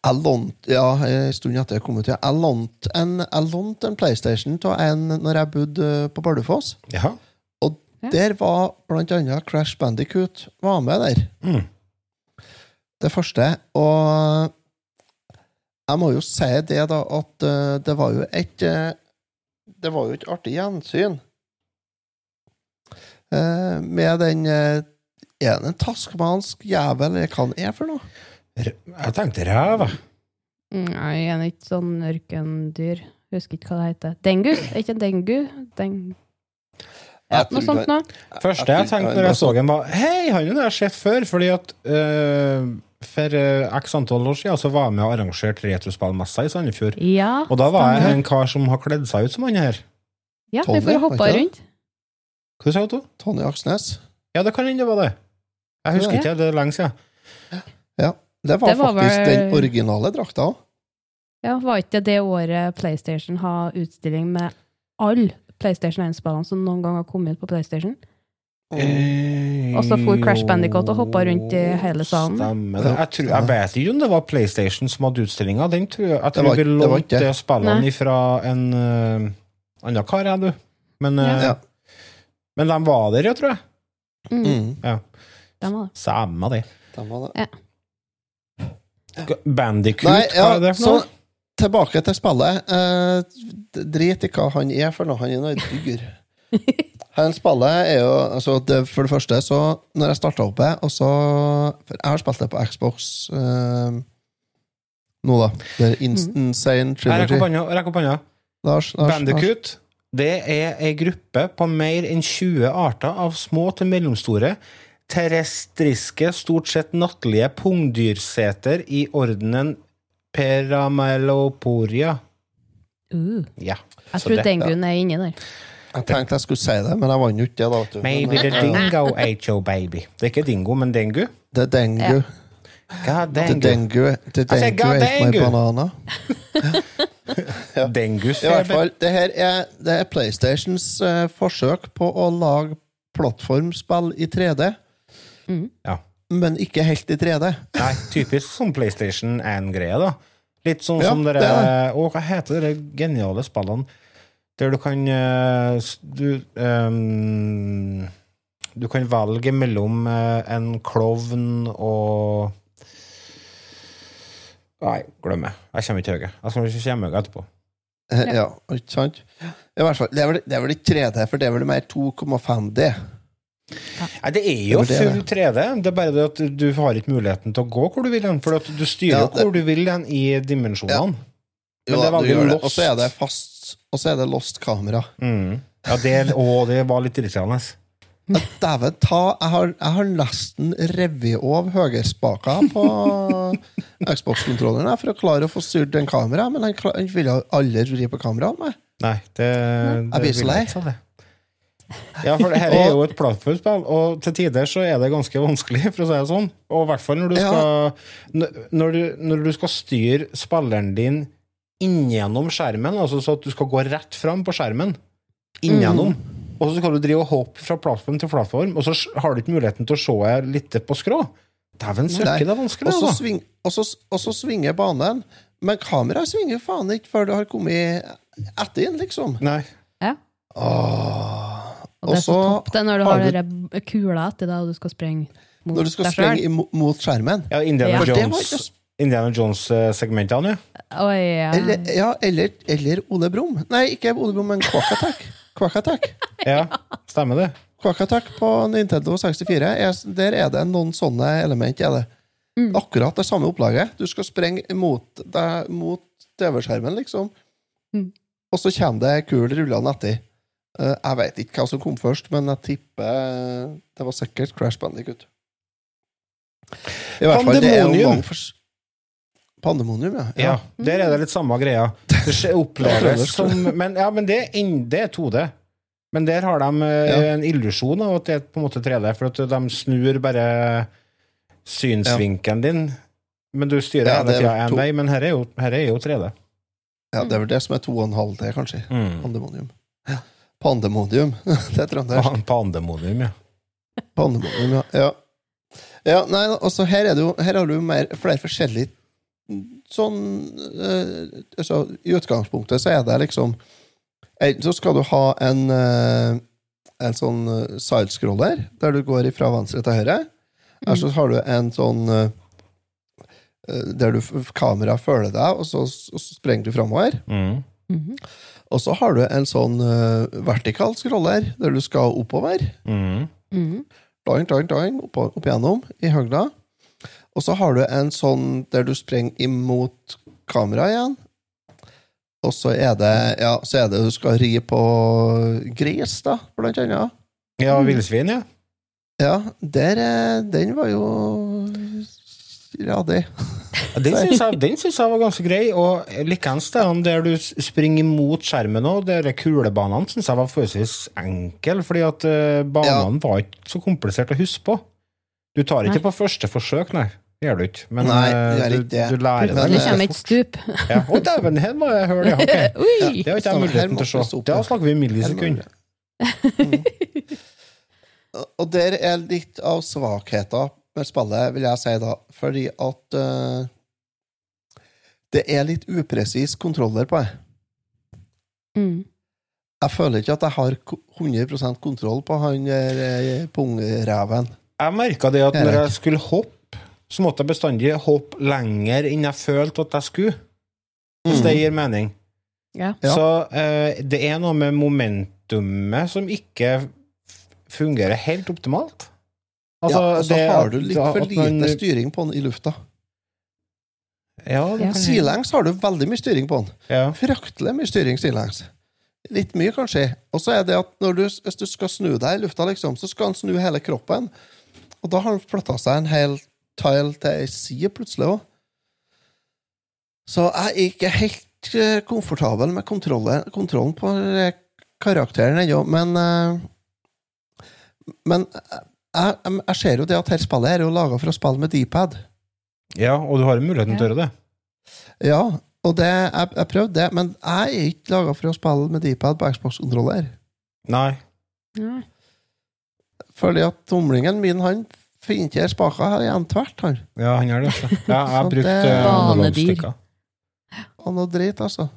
Jeg lånte Ja, en stund etter jeg kom ut. Jeg lånte en, en PlayStation av en når jeg bodde på Bardufoss.
Ja.
Og
Ja.
der var blant annet Crash Bandicoot var med der.
Mm.
Det første. Og jeg må jo si det, da, at eh, det var jo et eh, Det var jo et artig gjensyn. Eh, med den eh, Er det en taskmansk jævel, eller hva han er for noe?
Jeg tenkte ræv, jeg.
Nei, en ikke sånn ørkendyr. Husker ikke hva det heter. Dengu? Er ikke en dengu? Deng... Ja,
Jeg
noe sånt
det-
noe.
første jeg tenkte når jeg så den, var Hei, han har jeg sett før. Fordi at øh, for øh, x antall år siden så var jeg med og arrangerte retrospillmessa i Sandefjord.
Ja,
Og da var jeg en kar som har kledd seg ut som han her.
Ja,
Tony,
vi får hoppa rundt.
Hva sa du?
Tonje Aksnes.
Ja, det kan hende det var det. Jeg husker
Ja.
ikke, det er lenge siden.
Ja. Det var,
Det var
faktisk
vel-
den originale drakta òg.
Ja, Var ikke det året PlayStation har utstilling med alle PlayStation 1-spillene som noen gang har kommet ut på PlayStation? Og så for Crash Bandicoot og hoppet rundt i hele salen.
Stemmer det. Jeg, tror, jeg vet ikke om det var PlayStation som hadde utstillinga. Jeg, jeg tror vi
det var
lånte
det.
det spillene fra en uh, annen kar, jeg, du. Men, uh,
Ja.
men de var der, ja, tror jeg.
Mm,
Mm.
Ja.
de var det.
Samme det.
Den var det.
Bandicoot,
Nei,
hva er det for
så tilbake til spillet. Eh, drit i hva han er for noe. Han er noe dyr. Han spillet er jo altså det, For det første, så når jeg starta opp det, og så For jeg har spilt det på Xbox eh, nå, da. Det er Insane
Jeg rekker
Trilogy.
rekk opp hånda.
Lars, Lars,
Bandicoot det er ei gruppe på mer enn 20 arter av små til mellomstore terrestriske, stort sett nattlige pungdyrseter i ordenen Perameloporia.
Uh,
Ja.
jeg tror
den
denguen er inni der.
Jeg tenkte jeg skulle si det, men jeg vant jo ikke det. da.
Maybe the dingo ate your baby. Det er ikke dingo, men dengu.
Det er.
God dengu.
dengue. Det er
Jeg sier god
ate my
dengue.
banana.
Dengus
I hvert fall, det her er, det er PlayStations uh, forsøk på å lage plattformspill i 3D,
Ja.
men ikke helt i 3D.
Nei, typisk som PlayStation 1-greie, da. Litt sånn
Ja,
som dere
det er
Å, hva heter de geniale spillene der du kan eh, Du um, Du kan velge mellom eh, en klovn og Nei, glem det. Jeg kommer ikke til høyre. Jeg skal ikke komme høyre etterpå.
Eh, Ja, ikke sant? I hvert fall, det vel, det er vel ikke 3D, for det er vel mer 2,5D.
Nei, det er jo
Det er
full 3D. Det er bare det at du har ikke muligheten til å gå hvor du vil hen. For at du styrer
Ja, det-
hvor du vil hen i dimensjonene.
Jo,
Men det er veldig lost.
Og så er det fast Og så er det lost kamera.
Mm. Ja, det, å, det var litt irriterende.
Dæven ta, jeg har, jeg har nesten revet av høyrespaka på Xbox-kontrolleren for å klare å få styrt den kameraet, men han, ville aldri vri på kameraet med meg.
Nei, det, det
blir så lei.
Ja, for dette her er jo et plattformspill, og til tider så er det ganske vanskelig, for å si det sånn. Og i hvert fall når du skal når du, når du skal styre spilleren din inngjennom skjermen, altså så at du skal gå rett fram på skjermen, inngjennom, og så skal du drive og hoppe fra plattform til plattform, og så har du ikke muligheten til å se litt på skrå. Dæven søkke, det er vanskelig,
Og så,
altså.
sving, og, så, og så svinger banen. Men kameraet svinger faen ikke før du har kommet etter inn, liksom.
Nei.
Ja.
Åh.
Og det er så topp det når du
har
har
du-
kula etter deg, og du skal sprenge mot
Når du skal
deg
sprenge mot skjermen.
Ja, Indiana
Ja.
Jones, Indiana Jones-segmentene, ja.
Oh, ja.
Eller, ja, eller, eller Ole Brumm. Nei, ikke Ole Brumm, men Quack Attack. Quack Attack.
Ja, stemmer det.
Quack Attack på Nintendo 64, er, der er det noen sånne element. Er det. Akkurat det samme opplaget. Du skal sprenge mot, deg- mot TV-skjermen, liksom.
Mm.
Og så kommer det kul rullende etter. Eh, jeg vet ikke hva som kom først, men jeg tipper eh, det var sikkert Crash Bandicut. I hvert fall, det er jo
Pandemonium.
mange Pandemonium, ja.
Ja, der er det litt samme greia. Det oppleves som Men, ja, men det, det er 2D. Men der har de eh,
Ja.
en illusjon av at det er på en måte 3D, for at de snur bare synsvinkelen din. Men du styrer
Ja,
hele tida én vei, men her er jo, her er jo 3D.
ja, det er vel det som er 2,5D, kanskje.
Mm.
Pandemonium. Pandemonium. det er trøndersk.
Pandemonium, ja.
Pandemonium, ja. ja. Ja, nei, altså her, er det jo, her har du mer, flere forskjellige sånn eh, altså, I utgangspunktet så er det liksom Enten så skal du ha en eh, en sånn eh, sidescroller, der du går fra venstre til høyre. Eller så har du en sånn eh, eh, der du kameraet følger deg, og så, og så sprenger du framover.
Mm.
Mhm.
Og så har du en sånn uh, vertikal scroller, der du skal oppover.
Mm.
Mhm.
Doing, doing, doing, opp, opp igjennom i høgda. Og så har du en sånn der du sprenger imot kameraet igjen. Og så er det ja, så er det du skal ri på gris, da, blant annet.
Ja, villsvin, ja.
Ja, der, eh, den var jo radig.
Ja, Den syns jeg, den jeg var ganske grei, og likeens det der du springer mot skjermen òg, de kulebanene syns jeg var forholdsvis enkel, fordi at banene banene var ikke så komplisert å huske på. Du tar ikke
Nei.
på første forsøk, nei. Det gjør du ikke. Men
Nei,
eh,
det
du,
ikke det.
du lærer deg
Det
eh,
kommer et stup.
Ja. Å, dæven, her var jeg høl, ja. Okay.
ja.
Det har ikke jeg
Sånn,
muligheten til å se. Da snakker vi millisekunder.
Mm. Og der er litt av svakheten med spillet, vil jeg si, da. Fordi at uh, det er litt upresis kontroller på det.
Mm.
Jeg føler ikke at jeg har 100% kontroll på han der eh, pungreven.
Jeg merka det at når jeg skulle hoppe, så måtte jeg bestandig hoppe lenger enn jeg følte at jeg skulle. Hvis det gir mening.
Ja.
Ja.
Så eh, det er noe med momentumet som ikke fungerer helt optimalt.
Ja, og så
det
har du litt for lite
man-
styring på den i lufta.
Ja,
Ja.
kan
Sidelengs har du veldig mye styring på den.
ja.
Fryktelig mye styring sidelengs. Litt mye, kanskje. Og så er det at når du, hvis du skal snu deg i lufta, liksom, så skal han snu hele kroppen. Og da har han flytta seg en hel tile til ei side plutselig òg. Så jeg er ikke helt eh, komfortabel med kontrollen, kontrollen på eh, karakteren ennå, men eh, Men jeg, jeg ser jo det at her spillet er jo laga for å spille med D-pad.
ja, og du har jo muligheten til å gjøre det.
Ja, og det, jeg, jeg prøvde det, men jeg er ikke laga for å spille med D-pad på Xbox-kontroller.
Nei.
Ja.
Fordi at tomlingen min, han finner ikke spaka her igjen tvert, han.
Ja, han gjør det. altså. Ja, jeg har brukt
Vanedyr.
analogstikker.
Han er drit, altså.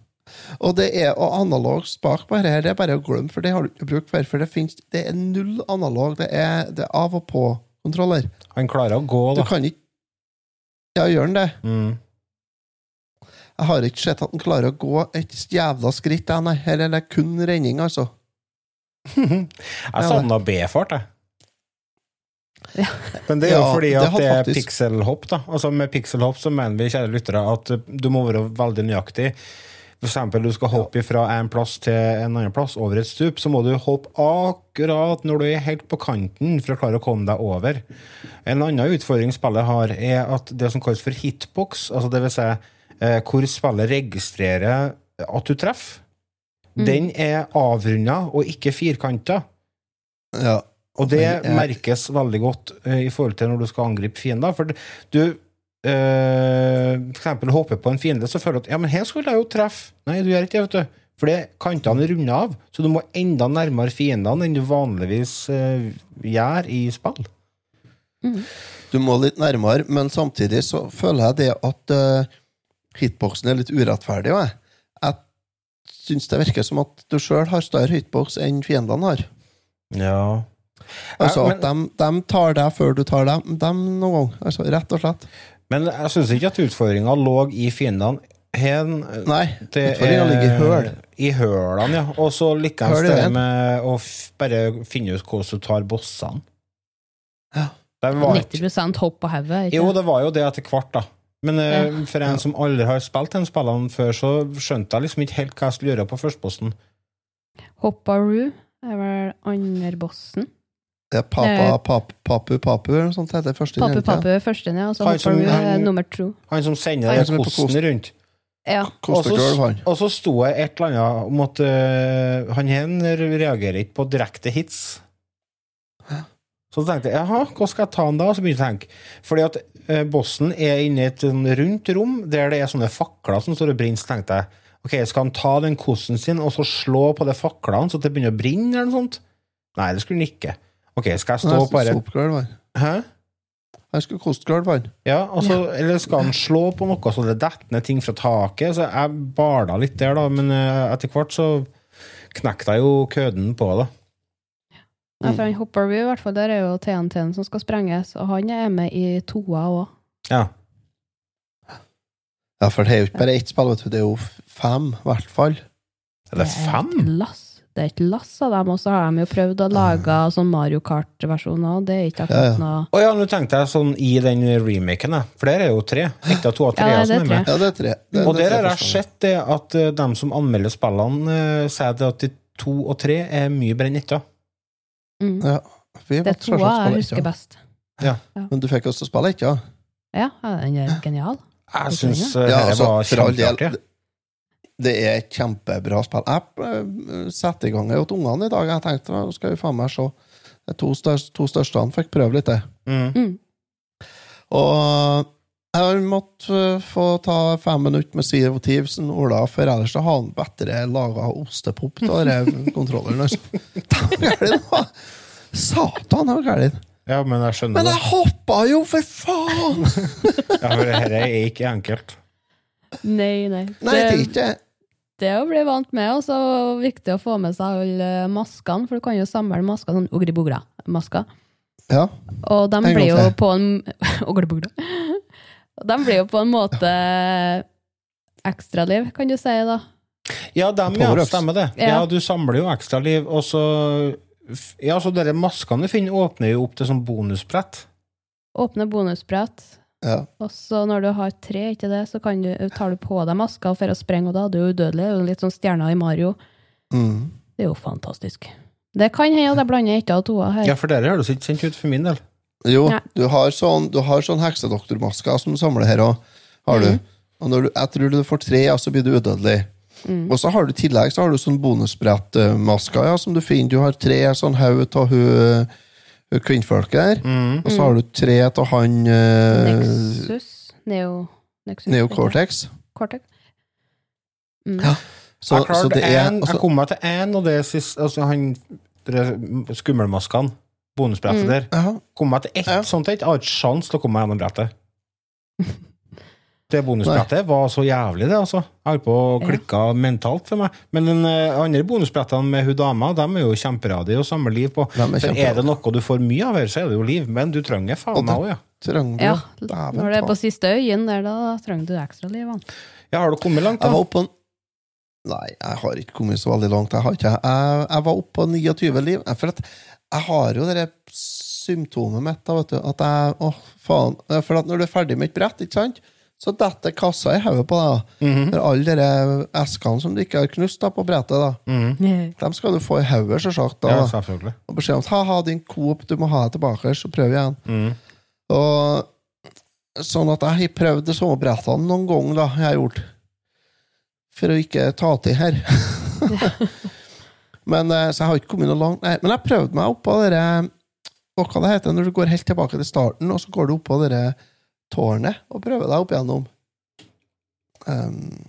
Og det er og analog spak på dette, det er bare å glemme, for det har du ikke brukt for. For det, finnes, det er null analog. Det er, det er av og på-kontroller.
Han klarer å gå,
Du
da.
kan ikke Ja, gjør han det?
Mm.
Jeg har ikke sett at han klarer å gå et jævla skritt, jeg, nei. Her er det kun renning, altså.
Jeg savna B-fart, jeg.
Ja.
Men det er jo
Ja,
fordi
det
at det er
faktisk-
pikselhopp. da Altså Med pikselhopp så mener vi kjære lyttere at du må være veldig nøyaktig. For eksempel du skal hoppe fra en plass til en annen plass over et stup, så må du hoppe akkurat når du er helt på kanten for å klare å komme deg over. En annen utfordring spillet har, er at det som kalles for hitbox, altså det vil si eh, hvor spillet registrerer at du treffer, den er avrunda og ikke firkanta.
Ja.
Og det
er-
merkes veldig godt eh, i forhold til når du skal angripe fiender. For du eh, for eksempel hopper på en fiende, så føler du at ja, men her skulle jeg jo treffe. Nei, du gjør ikke det, vet du. For det er kantene runde av, så du må enda nærmere fiendene enn du vanligvis uh, gjør i spill.
Du må litt nærmere, men samtidig så føler jeg det at uh, hitboxen er litt urettferdig. Jeg, jeg syns det virker som at du sjøl har større hitbox enn fiendene har.
Ja.
Altså
Ja,
at de, de tar deg før du tar dem, dem noen gang. Altså, rett og slett.
Men jeg syns ikke at utfordringa lå i fiendene. Hen,
Nei, utfordringa ligger i høl.
I hølene, ja. Og så
lykkes
det med å f bare finne ut hvordan du tar bossene.
Ja.
Det var
90 hopp på hodet.
Jo, det var jo det etter hvert, da. Men eh,
Ja.
for en som aldri har spilt den spillene før, så skjønte jeg liksom ikke helt hva jeg skulle gjøre på førsteposten.
Hopparoo er vel andre bossen.
Det er papa, pap, papu, papu, eller noe sånt heter det første.
Papu. Papu første, ja. Og så
Han som- han-
nummer to.
Han som sender
Han
den
som er på
kosten
kost-
rundt.
Ja.
Og så-
han.
Og så sto jeg et eller annet om at eh, han her reagerer ikke på direkte hits. Så tenkte jeg jaha, hva skal jeg ta han da? Og så begynte jeg å tenke. Fordi at eh, bossen er inne i et sånn rundt rom der det er sånne fakler som står og brenner. Så tenkte jeg ok, skal han ta den kosten sin og så slå på de faklene så det begynner å brenne? eller noe sånt? Nei, det skulle han ikke. Ok, skal jeg stå
på
og bare
sopgulv, han.
Hæ?
Her skal koste være.
Ja, altså, eller skal han slå på noe så det detter ned ting fra taket? Så jeg barna litt der, da, men eh, etter hvert så knekte jeg jo køden på det.
Nei, for han Hopparoo, i hvert fall, der er jo TNT-en som skal sprenges, og han er med i toa òg.
Ja.
Ja, for det er jo ikke bare ett spill, vet du. Det er jo fem, i hvert fall.
Er det fem?
Et lass. Det et lass av dem, og så har de jo prøvd å lage sånn Mario Kart-versjoner, og det er ikke
Ja, ja.
akkurat noe
Å ja, nå tenkte jeg sånn i den remaken, jeg. For der er jo tre. Ikke to av tre
Ja, det er
som er med.
Ja, det er tre. Det,
Og
det er
der har jeg sett det at uh, dem som anmelder spillene, uh, sier det at de to og tre er mye bedre enn etta.
mm.
Ja, vi
Det er toa jeg
husker
husker
Ja.
best.
Men du fikk også spille ikke, ja?
Ja, ja, den er genial.
Jeg
Det
syns
tror
Ja,
dette
altså,
var kjempeartig.
Det er et kjempebra spill. Jeg eh, setter i gang til ungene i dag. Jeg tenkte nå skal vi faen meg se. De to, største, to største han fikk prøve litt, det.
Mm.
Mm.
Og jeg har måttet eh, få ta fem minutter med Sea of Thieves en Ola, for ellers så har han bedre laga ostepop av kontrolleren. Altså. Satan, det var gærent.
Ja, men jeg skjønner
Men
det.
jeg hoppa jo, for faen!
Ja, for dette er ikke enkelt.
Nei, nei.
Nei, det er
det,
ikke
det er å bli vant med, og så viktig å få med seg alle maskene, for du kan jo samle masker, sånn ogri-bogra-masker.
Ja.
Og de blir jo på en Ogri-bogra. Og De blir jo på en måte ekstraliv, kan du si, da.
Ja, dem, ja. Stemmer det.
Ja.
Ja, du samler jo ekstraliv, og så Ja, så dere maskene du finner, åpner jo opp til sånn bonusbrett.
Åpne bonusbrett.
Ja.
Og så når du har tre, ikke det, så kan du, tar du på deg maska for å sprenge, og da er du udødelig. Du er Litt sånn stjerna i Mario.
Mm.
Det er jo fantastisk. Det kan hende at jeg blander etter og toa her.
Ja, for dere høres ikke kjent ut for min del.
Jo,
Nei.
du har sånn, du har sånn heksedoktormasker som du samler her òg. Har du. Og når du, jeg tror du får tre, ja, så blir du udødelig. Og så har du i tillegg så har du sånn bonusbrettmasker ja, som du finner. Du har tre sånn haug av hun kvinnfolket der. Og så har du tre av han eh,
Nexus. Neo... Nexus.
Neo Cortex.
Cortex. Mm.
Ja. Så,
jeg,
så det er
en,
altså,
jeg kom meg til én, og det er sist, altså han Skummelmaskene. Bonusbrettet
Mm.
der. Kom meg til ett
Ja.
sånt. Jeg har ikke sjans til å komme meg gjennom brettet. Det bonusbrettet var så jævlig, det, altså. Jeg holdt på å
Ja.
klikke mentalt for meg. Men den eh, andre bonusbrettene med hun dama, de er jo kjemperadige å samle liv på.
De er
For er det noe du får mye av her, så er det jo liv. Men du trenger faen meg òg, ja.
Ja, når det er på siste øyen der, da trenger du ekstra liv.
ja. Har du kommet langt,
Jeg var
da?
oppe en... Nei, jeg har ikke kommet så veldig langt. Jeg, har ikke. jeg, jeg var oppe på 29 liv. For at jeg har jo det symptomet mitt da, vet du, at jeg Å, faen. For at når du er ferdig med et brett, ikke sant, så detter kassa i hodet på deg. da. For alle de eskene som du ikke har knust da, på brettet, da, dem skal du få i hodet, selvsagt. da,
Ja, selvfølgelig.
Og beskjed om ha-ha, din Coop, du må ha det tilbake, så prøv igjen. Og sånn at jeg har prøvd de samme brettene noen ganger, da, jeg har gjort. For å ikke ta til her. men, eh, så jeg har ikke kommet noe langt. Nei, men jeg prøvde meg oppå dere Hva det heter når du går helt tilbake til starten, og så går du oppå dere tårnet og prøver deg opp igjennom. Um,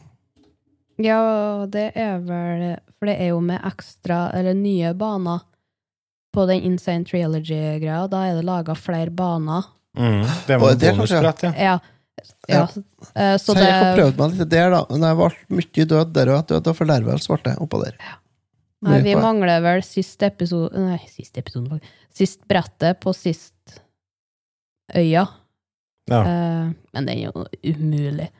Ja, det er vel For det er jo med ekstra, eller nye baner på den Insane Trilogy-greia. Da er det laga flere baner.
Mm. Det var
det kanskje-
bonusbrett, ja.
Ja. ja. eh, Så
så jeg har prøvd meg litt der, da. Men jeg ble mye død der òg. Død og fordervelse ble det oppå der.
Nei, vi mangler vel sist episode Nei, sist episode faktisk. Sist brettet på sist øya.
Ja.
Uh, men den er jo umulig.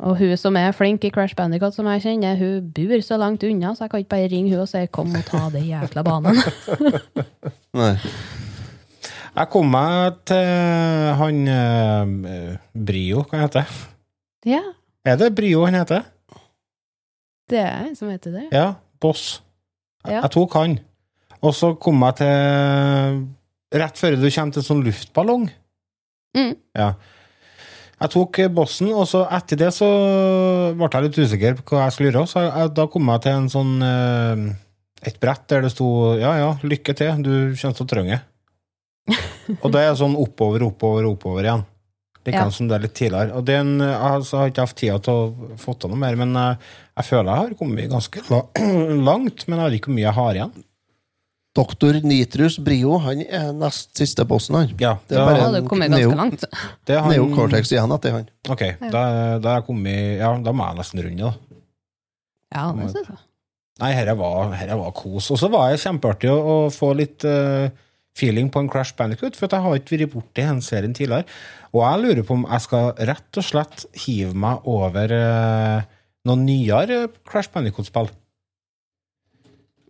Og hun som er flink i Crash Bandicoot, som jeg kjenner, hun bor så langt unna, så jeg kan ikke bare ringe hun og si 'kom og ta den jækla banen'.
Nei.
Jeg kom meg til han eh, Brio, hva heter det?
ja,
Er det Brio han heter?
det er en som heter det.
Ja, Boss.
Ja.
Jeg tok han. Og så kom jeg til Rett før du kommer til en sånn luftballong.
Mm.
Ja. Jeg tok eh, bossen, og så etter det så ble jeg litt usikker på hva jeg skulle gjøre. Så jeg, da kom jeg til en sånn eh, et brett der det sto Ja, ja, lykke til, du kommer til å trenge og det er sånn oppover, oppover, oppover igjen. Likeens
Ja.
som det er litt tidligere. Og den, jeg har- ikke hatt tida til å få til noe mer, men jeg, jeg føler jeg har kommet ganske langt. Men jeg vet ikke hvor mye jeg har igjen.
Doktor Nitrus Brio han er nest siste bossen, han.
Ja,
Det er
da-
bare
Ja, kommer
neo-
ganske langt.
det er han-
Neo Cortex igjen etter han.
Ok, da, da er kommet Ja, da må jeg nesten runde, da.
Ja, det synes jeg.
Nei, herre var, herre var kos. Og så var det kjempeartig å, å få litt uh, feeling på en Crash Bandicoot, for at jeg har ikke vært borti den serien tidligere. Og jeg lurer på om jeg skal rett og slett hive meg over uh, noen nyere Crash Bandicoot-spill.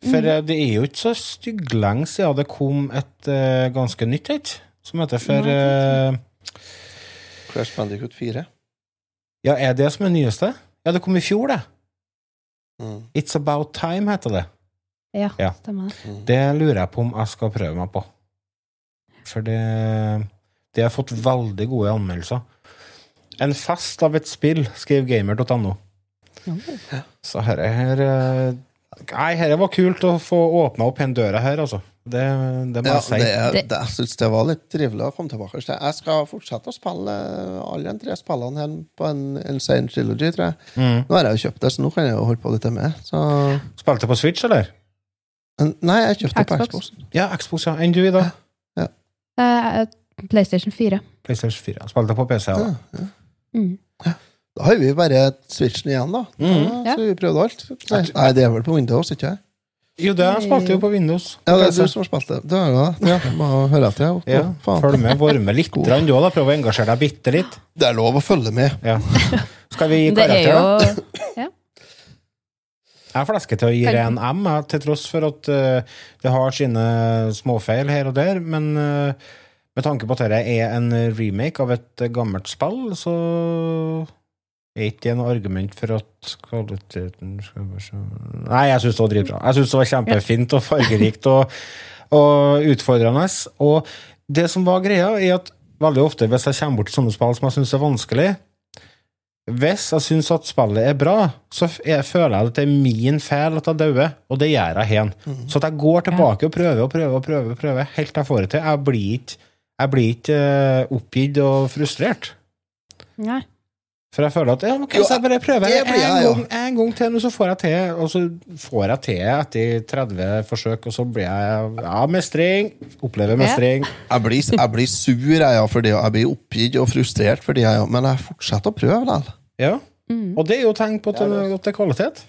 For mm. det er jo ikke så stygglenge siden det kom et uh, ganske nytt et, som heter for uh,
Crash Bandicoot 4.
Ja, er det som er nyeste? Ja, det kom i fjor, det.
Mm.
It's About Time heter det.
Ja,
Ja.
stemmer det.
Det lurer jeg på om jeg skal prøve meg på. For det Det har fått veldig gode anmeldelser. En fest av et spill, skriver gamer.no. Så her, her eh, Nei, dette var kult å få åpna opp den døra her, altså. Det, det må
Ja,
jeg si.
det,
Det-
det, jeg syns det var litt trivelig å komme tilbake til. Jeg skal fortsette å spille alle de tre spillene her på en Insane Trilogy, tror jeg.
Mm.
Nå har jeg jo kjøpt det, så nå kan jeg jo holde på litt med. Så,
Spilte på Switch, eller?
nei, jeg kjøpte det på
Xbox.
Xbox.
Ja, Xbox, ja. Enn du, Ida?
Uh, PlayStation 4.
PlayStation 4. Spilte på PC, ja. ja.
Mm.
Da har vi bare Switchen igjen, da. da
Mm.
Ja.
Så vi prøvde alt. Nei, nei, det er vel på Windows, ikke jeg?
Jo, det spilte jo på Windows.
Ja, det er du som har spilt det. Det er jo det. Ja, må høre etter. Ja.
Ja, Følg med, varme litt, du òg, da. Prøv å engasjere deg bitte litt.
Det er lov å følge med.
Ja. Skal vi gi
Det er
karakter, da?
jo
Jeg flesker flaske til å gi det en M, til tross for at uh, det har sine småfeil her og der. Men uh, med tanke på at dette er en remake av et gammelt spill, så er ikke det noe argument for at kvaliteten skal være så Nei, jeg syns det var dritbra. Jeg syns det var kjempefint og fargerikt og, og utfordrende. Og det som var greia, er at veldig ofte hvis jeg kommer bort til sånne spill som jeg syns er vanskelig, hvis jeg syns at spillet er bra, så jeg føler jeg at det er min feil at jeg dauer, og det gjør jeg hen. Så at jeg går tilbake og prøver og prøver og prøver, prøver helt til jeg får det til. Jeg blir ikke, jeg blir ikke eh, oppgitt og frustrert.
Nei.
For jeg føler at ja,
okay,
så jeg bare prøver
jeg,
en,
jeg, ja.
gang, en gang til, og så får jeg til, og så får jeg til etter 30 forsøk, og så blir jeg ja, mestring. Opplever mestring.
Jeg blir, jeg blir sur, jeg, ja, fordi jeg blir oppgitt og frustrert, fordi jeg, ja, men jeg fortsetter å prøve likevel.
Ja.
Mm.
Og det er jo tegn på at det, at det er kvalitet.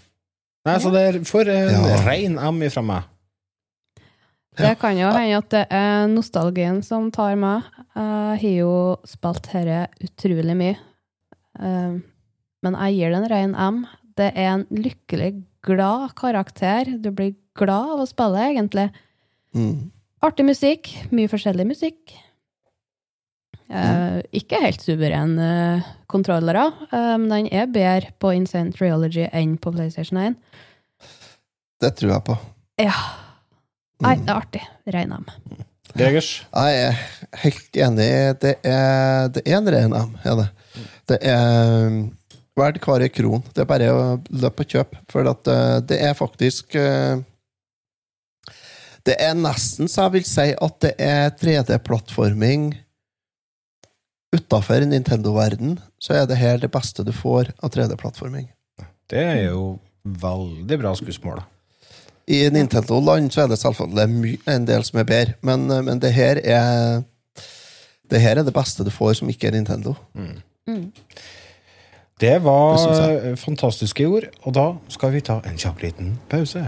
Nei, så det er for en
Ja.
rein M ifra meg.
Det kan jo hende at det er nostalgien som tar meg. Jeg har jo spilt dette utrolig mye. Eh, Men jeg gir det en ren M. Det er en lykkelig, glad karakter. Du blir glad av å spille, egentlig.
Mm.
Artig musikk. Mye forskjellig musikk. Eh, ikke helt suveren eh, kontrollere, eh, men den er bedre på Insane Triology enn på PlayStation 1.
Det tror jeg på.
Ja. Nei, det er artig. Rein M.
Gregers?
Jeg er helt enig. Det er, det er en rein M, er det. Det er verdt hver kron. Det er bare å løpe og kjøpe, for at eh, det er faktisk eh, Det er nesten så jeg vil si at det er 3D-plattforming utafor Nintendo-verden, så er det her det beste du får av 3D-plattforming.
Det er jo veldig bra skussmål.
I Nintendo-land så er det selvfølgelig en del som er bedre, men, eh, men det her er det her er det beste du får som ikke er Nintendo.
Det var
Det
eh, fantastiske ord, og da skal vi ta en kjapp liten pause.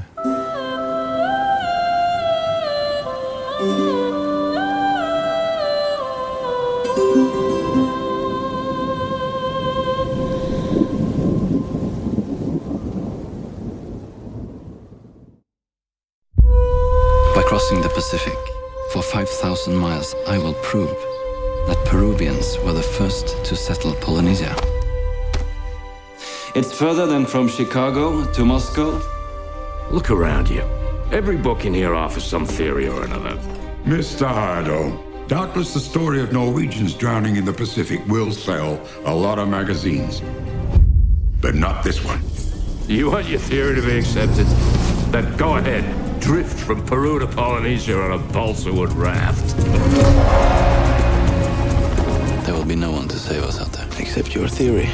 By crossing the Pacific for 5,000 miles, I will prove that Peruvians were the first to settle Polynesia. It's further than from Chicago to Moscow.
Look around you. Every book in here offers some theory or another.
Mr. Hardo, doubtless the story of Norwegians drowning in the Pacific will sell a lot of magazines. But not this one.
You want your theory to be accepted? Then go ahead. Drift from Peru to Polynesia on a balsa wood raft.
There will be no one to save us out there. Except your theory.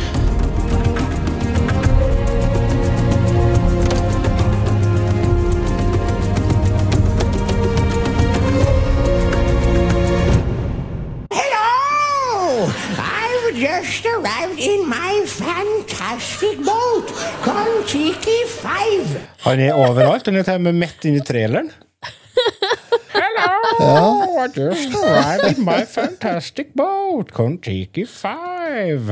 Hello! I've just arrived in my fantastic boat, Kon-Tiki 5.
Han er overalt. Han er til og med midt inni traileren. Hello! I just arrived in my fantastic boat, Kon-Tiki 5.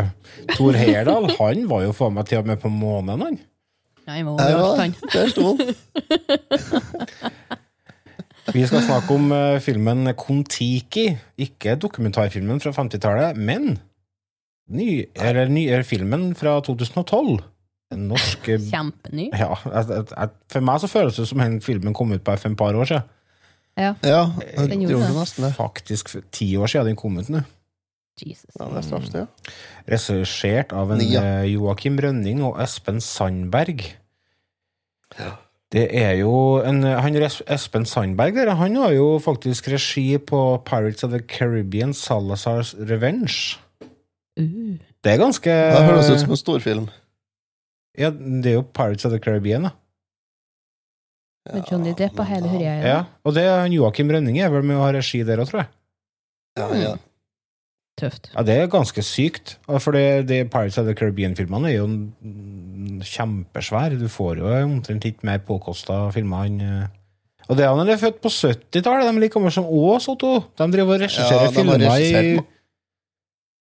Tor Herdal han var jo faen meg til og med på månen, han.
Nei, overalt, han.
der sto han.
Vi skal snakke om eh, filmen Kon-Tiki. Ikke dokumentarfilmen fra 50-tallet, men ny, eller nyere filmen fra 2012. En norsk eh,
Kjempeny.
ja, For meg så føles det som den filmen kom ut bare for et par år siden.
Ja.
Ja,
Den gjorde
nesten det.
Faktisk ti år siden den kom ut nå.
Jesus.
Ja, det er straks det, ja.
Regissert av en
ja.
eh, Joakim Rønning og Espen Sandberg. Det er jo en han, Espen Sandberg der, han har jo faktisk regi på Pirates of the Caribbean Salazar's Revenge.
Uh.
Det er ganske
Det høres ut som en storfilm.
Ja, det er jo Pirates of the Caribbean, da.
Med Johnny Depp og hele hurriet.
Ja, og det er Joakim Rønninge er vel med å ha regi der òg, tror jeg.
Ja, ja.
Tøft.
Ja, det er ganske sykt. For det, det Pirates of the Caribbean-filmene er jo mm, kjempesvære. Du får jo omtrent ikke mer påkosta filmer enn eh. Og det er han er født på 70-tallet. De er like gamle som Ås, Otto. De driver og regisserer
ja,
filmer i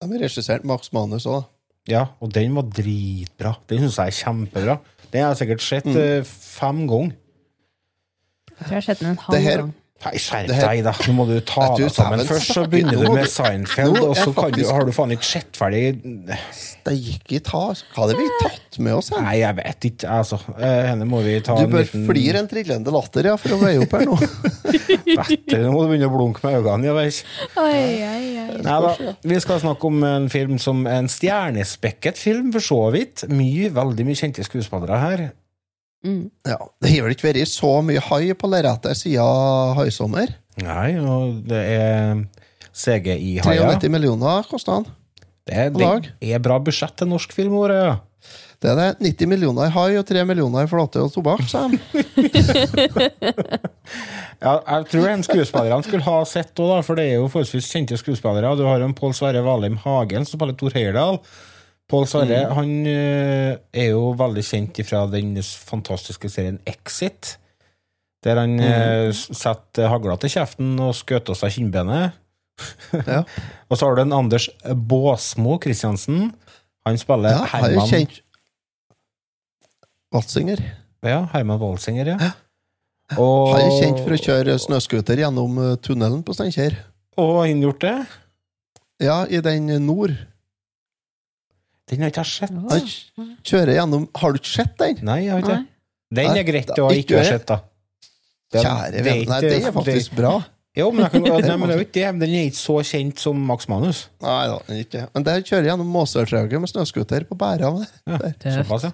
de har regissert Max Manus òg.
Ja, og den var dritbra. Den syns jeg er kjempebra. Den har jeg sikkert sett
Mm.
eh, fem ganger.
Jeg tror jeg har sett den en
Det
halv
her-
gang.
Nei, skjerp
Det her-
deg, da. Nå må du ta
Nei, du,
deg sammen.
dæven,
Først så
snakker-
begynner
nå
du
må
med
du-
Seinfeld,
nå
og så kan du,
faktisk-
har du faen ikke sett ferdig
Steike ta. Hva hadde vi tatt med oss? her?
Nei, jeg vet ikke, altså. Eh, Henne må vi ta
Du bør flire en trillende latter, ja, for å veie opp her nå.
Dette, Nå må du begynne å blunke med øynene. Ja, vel.
Oi, oi, oi.
Nei da. Vi skal snakke om en film som en stjernespekket film, for så vidt. Mye, veldig mye kjente skuespillere her.
Mm.
Ja, Det har vel ikke vært så mye hai på lerretet siden haisommer?
Nei, og det er CGI-haier.
93 millioner kosta han.
Det, det er bra budsjett til norsk film. Ja.
Det er det. 90 millioner i hai og 3 millioner i flate og tobakk, sa de.
Ja, jeg tror den skuespillerne skulle ha sett òg, for det er jo forholdsvis kjente skuespillere. Du har jo en Pål Sverre Valheim Hagen som spiller Tor Heyerdahl. Pål Sverre han eh, er jo veldig kjent fra den fantastiske serien Exit. Der han mm. s- setter hagla til kjeften og skjøter seg kinnbenet.
Ja.
og så har du en Anders Båsmo Christiansen. Han spiller
Ja, er
Herman
kjent Walsinger.
Ja, Herman Walsinger, ja. Og,
Han er kjent for å kjøre snøscooter gjennom eh, tunnelen på Steinkjer.
Og har han gjort det?
Ja, i den nord.
Den har ikke jeg sett.
Han kjører gjennom Har du ikke sett den?
Nei, jeg har ikke det. Den er greit å
ikke
ha sett, da. Den-
Kjære
det er
venn. Nei, det er faktisk bra.
Jo, men, jeg kan, nei, men det er ikke. Den er ikke så kjent som Max Manus.
Nei da, ikke. Men der kjører jeg gjennom Måsøytrauget med snøscooter på bæra.
Ja, såpass, ja.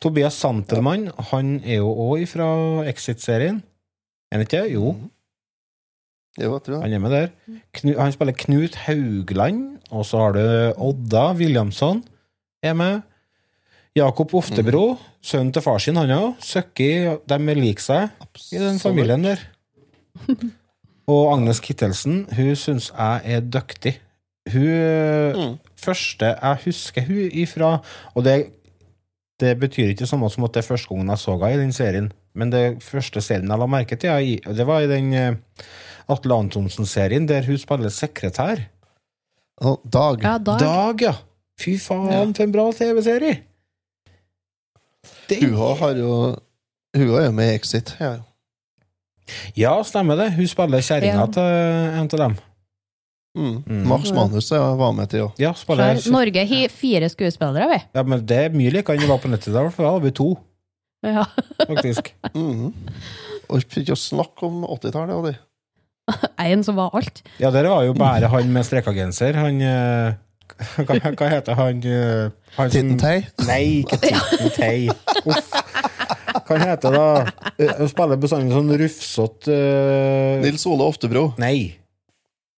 Tobias Santelmann han er jo òg fra Exit-serien. Er han ikke? Jo,
Jo, jeg tror det.
han er med der. Knu, han spiller Knut Haugland, og så har du Odda Williamson er med. Jakob Oftebro, sønnen til far sin, han òg. Søkki, de liker seg i den familien der. Og Agnes Kittelsen, hun syns jeg er dyktig. Hun første jeg husker hun ifra Og det, det betyr ikke det samme som at det er første gangen jeg så henne i den serien, men det første serien jeg la merke til, jeg, det var i den eh, Atle Antonsen-serien der hun spiller sekretær.
Og Dag.
Ja, Dag.
Dag, ja! Fy faen, for en bra TV-serie! Det...
Hun har jo Hun er jo med i Exit. Ja.
Ja, stemmer det. Hun spiller kjerringa
Ja.
til en av dem.
Mm.
Mm.
Max Manus var med til òg.
Ja, spiller
Norge har fire skuespillere, vi.
Ja, men det er mye likere enn det var på nettet. Da for da hadde vi to,
Ja.
faktisk.
Mm. Og fikk jo snakke om 80-tallet og de.
En som var alt.
Ja, der var jo bare han med strekagenser. Han eh, hva, hva heter han eh, han
Tittentei.
Nei, ikke Tittentei. Uff. Hva han det, da? Hun Han spiller bestandig sånn rufsete uh...
Nils Ole Oftebro.
Nei.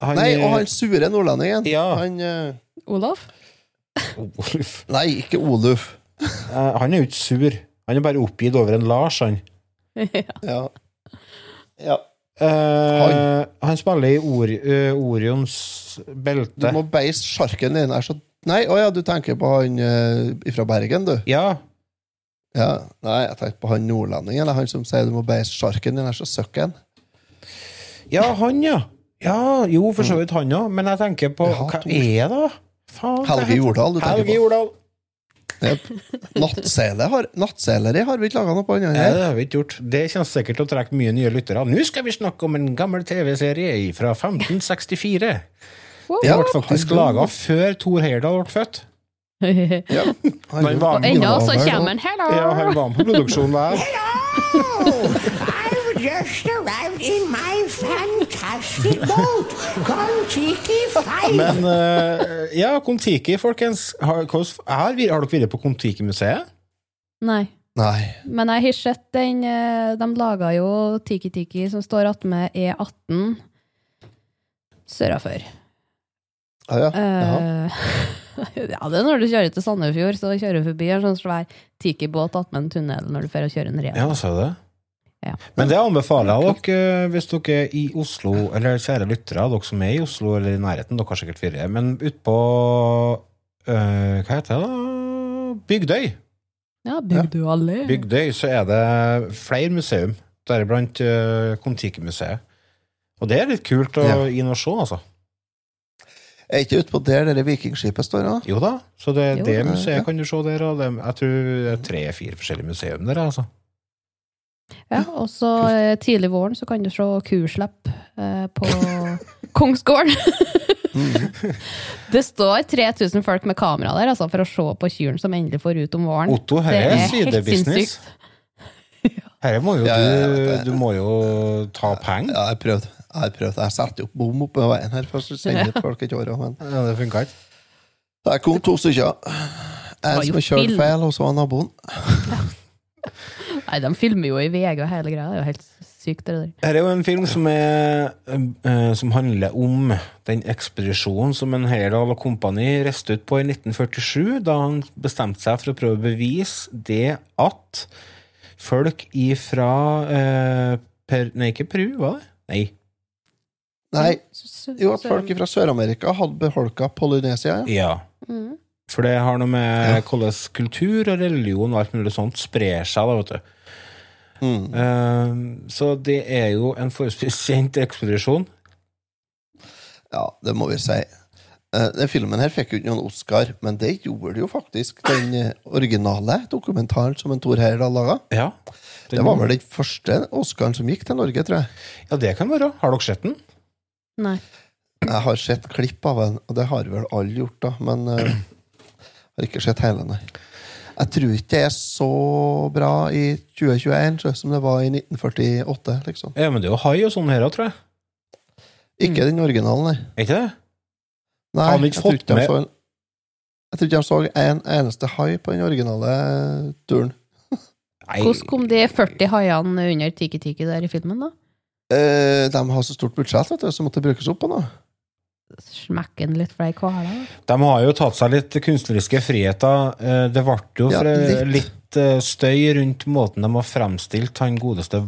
Han,
Nei,
eh,
og han sure nordlendingen.
Ja.
Han uh...
Olaf?
Oluf.
Nei, ikke Oluf.
Eh, Han er jo ikke sur. Han er bare oppgitt over en Lars, han.
Ja. ja.
Eh, han spiller i Or uh, Orions
Du må beise sjarken din. Er så Nei, å ja, du tenker på han uh, fra Bergen, du?
Ja.
Ja. Nei, jeg tenkte på han nordlendingen. Eller han som sier du må beise sjarken din. Er så søkken.
ja, han, ja. Ja, jo, for så vidt han òg, men jeg tenker på
Ja,
Hva er det, da? Faen,
Helge Jordal, du tenker
Helge
på.
Jordal.
Yep. Har, vi ikke laga noe på annet.
Nei, det har vi ikke gjort. Det kommer sikkert til å trekke mye nye lyttere. Nå skal vi snakke om en gammel TV-serie fra 1564. Det
Ja,
ble faktisk laga før Thor Heyerdahl ble født.
Ja. Han
Men
gjorde-
Og ennå så kommer han hello!
Ja, han var med på produksjonen der.
Just arrived in my fantastic boat, Kon-Tiki 5.
Men uh, ja, Kon-Tiki, folkens. Har, har, har dere vært på Kon-Tiki-museet?
Nei.
Nei.
Men jeg har sett den eh, De laga jo Tiki Tiki som står attmed E18 sørafor.
Ah, ja.
Uh, ja, det er når du kjører til Sandefjord, så kjører du forbi en sånn svær Tiki-båt attmed en tunnel når du får å kjøre en rev.
Ja, så det?
Ja.
Men det anbefaler jeg dere eh, hvis dere er i Oslo, eller kjære lyttere, dere som er i Oslo eller i nærheten, dere har sikkert fire, men utpå øh, Hva heter det, da? Bygdøy.
Ja, Bygdøy Ja.
Bygdøy så er det flere museum, deriblant uh, Kon-Tiki-museet. Og det er litt kult å
Ja.
inn og se, altså.
Er ikke utpå der det vikingskipet står? da?
Jo da, så det,
Jo,
det
ja.
museet kan du se der, og det, jeg tror det er tre-fire forskjellige museum der, altså.
Ja, og så eh, tidlig våren så kan du se kurslepp eh, på Kongsgården. det står 3000 folk med kamera der altså, for å se på kyrne som endelig får ut om våren.
Otto, her
Det
er
er
sidebusiness. Her må jo
Ja, ja,
du, du må jo ta penger.
Ja, jeg prøvde. Jeg har prøvd. Jeg satte opp bom oppe ved veien her for å sende ja. folk et år. Men
Ja, det funka ikke.
det kom to stykker. En som kjørte feil, og så var naboen.
Nei, de filmer jo i VG og hele greia. Det er jo helt sykt, det der.
Her er jo en film som, er, eh, som handler om den ekspedisjonen som en Heyerdahl og kompani reiste ut på i 1947, da han bestemte seg for å prøve å bevise det at folk ifra eh, per, Nei, ikke Peru, var det? Nei.
Nei, jo, at folk fra Sør-Amerika hadde beholka Polynesia. Ja.
Ja.
Mm.
For det har noe med hvordan kultur og religion og alt mulig sånt sprer seg, da, vet du.
Mm.
Uh, så det er jo en forholdsvis kjent ekspedisjon.
ja, det må vi si. Uh, Den filmen her fikk jo ikke noen Oscar, men det gjorde det jo faktisk den eh, originale dokumentaren som en Tor Heyerdahl laga.
Ja.
Det var vel den første Oscaren som gikk til Norge, tror jeg.
Ja, det kan være. Har dere sett den?
Nei.
Jeg har sett klipp av den, og det har vel alle gjort, da, men eh, har ikke sett hele, nei. Jeg tror ikke det er så bra i 2021 som det var i 1948, liksom.
Ja, men det er jo hai og sånn her òg, tror jeg.
Ikke den originalen, nei.
Er ikke det?
nei
Har de
jeg
ikke
tror
fått med-
så Jeg tror ikke de så en eneste hai på den originale turen.
Nei,
Hvordan kom de 40 haiene under Tiki Tiki der i filmen, da?
Eh, de har så stort budsjett, vet du, så måtte det brukes opp på noe.
Smekken litt fra ei kvele?
De har jo tatt seg litt kunstneriske friheter. Eh, Det ble jo
Ja,
eh,
litt.
litt eh, støy rundt måten de har fremstilt han godeste